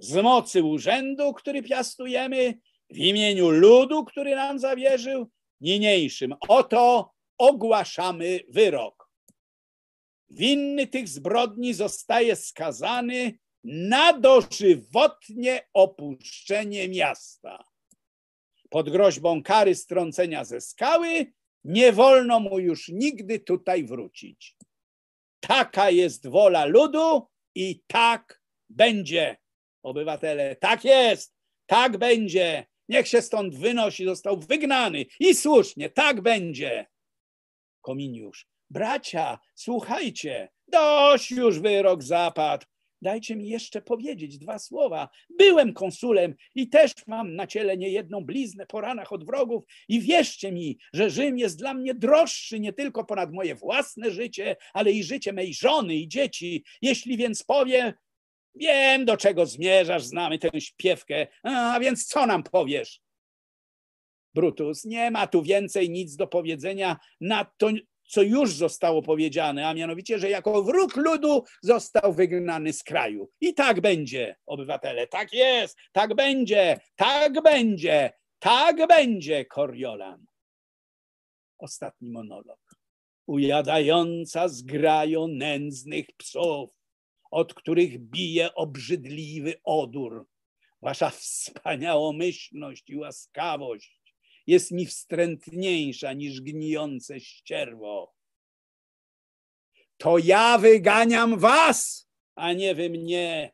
z mocy urzędu, który piastujemy, w imieniu ludu, który nam zawierzył, niniejszym oto ogłaszamy wyrok. Winny tych zbrodni zostaje skazany na dożywotnie opuszczenie miasta. Pod groźbą kary strącenia ze skały nie wolno mu już nigdy tutaj wrócić. Taka jest wola ludu i tak będzie obywatele, tak jest, tak będzie, niech się stąd wynosi, został wygnany i słusznie, tak będzie. Kominiusz, bracia, słuchajcie, dość już wyrok zapadł. Dajcie mi jeszcze powiedzieć dwa słowa. Byłem konsulem i też mam na ciele niejedną bliznę po ranach od wrogów i wierzcie mi, że Rzym jest dla mnie droższy nie tylko ponad moje własne życie, ale i życie mej żony i dzieci. Jeśli więc powiem, Wiem, do czego zmierzasz, znamy tę śpiewkę. A więc co nam powiesz? Brutus, nie ma tu więcej nic do powiedzenia na to, co już zostało powiedziane, a mianowicie, że jako wróg ludu został wygnany z kraju. I tak będzie, obywatele, tak jest, tak będzie, tak będzie, tak będzie, Coriolan. Ostatni monolog. ujadająca zgrajo nędznych psów, od których bije obrzydliwy odór. Wasza wspaniałomyślność i łaskawość jest mi wstrętniejsza niż gnijące ścierwo. To ja wyganiam was, a nie wy mnie.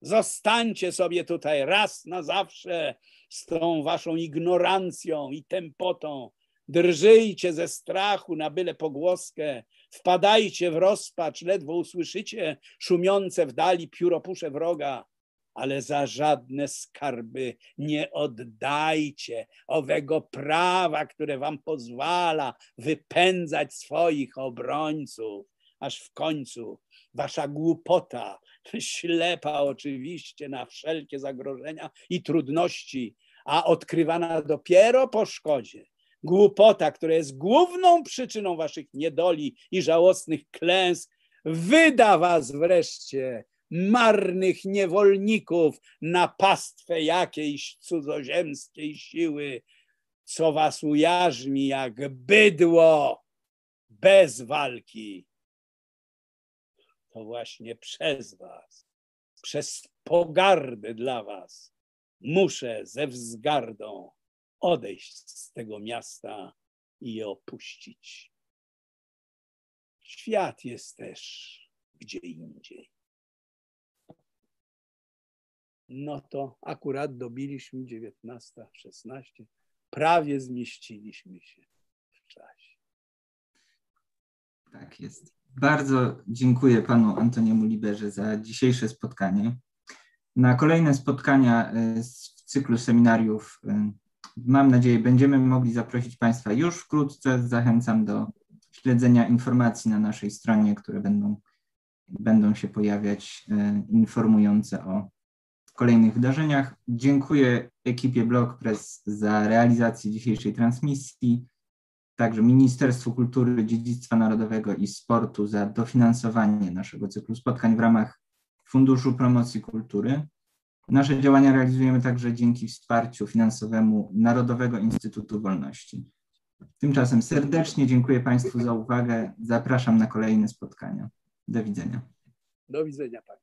Zostańcie sobie tutaj raz na zawsze z tą waszą ignorancją i tempotą. Drżyjcie ze strachu na byle pogłoskę, wpadajcie w rozpacz, ledwo usłyszycie szumiące w dali pióropusze wroga, ale za żadne skarby nie oddajcie owego prawa, które wam pozwala wypędzać swoich obrońców, aż w końcu wasza głupota, ślepa oczywiście na wszelkie zagrożenia i trudności, a odkrywana dopiero po szkodzie. Głupota, która jest główną przyczyną waszych niedoli i żałosnych klęsk, wyda was wreszcie, marnych niewolników, na pastwę jakiejś cudzoziemskiej siły, co was ujarzmi jak bydło bez walki. To właśnie przez Was, przez pogardę dla Was, muszę ze wzgardą odejść z tego miasta i je opuścić. Świat jest też gdzie indziej. No to akurat dobiliśmy 19, 16, prawie zmieściliśmy się w czasie. Tak jest. Bardzo dziękuję panu Antoniemu Liberze za dzisiejsze spotkanie. Na kolejne spotkania y, w cyklu seminariów, y, mam nadzieję, będziemy mogli zaprosić Państwa już wkrótce. Zachęcam do śledzenia informacji na naszej stronie, które będą, będą się pojawiać y, informujące o kolejnych wydarzeniach. Dziękuję ekipie BlogPress za realizację dzisiejszej transmisji także Ministerstwu Kultury, Dziedzictwa Narodowego i Sportu za dofinansowanie naszego cyklu spotkań w ramach Funduszu Promocji Kultury. Nasze działania realizujemy także dzięki wsparciu finansowemu Narodowego Instytutu Wolności. Tymczasem serdecznie dziękuję Państwu za uwagę. Zapraszam na kolejne spotkania. Do widzenia. Do widzenia Pani.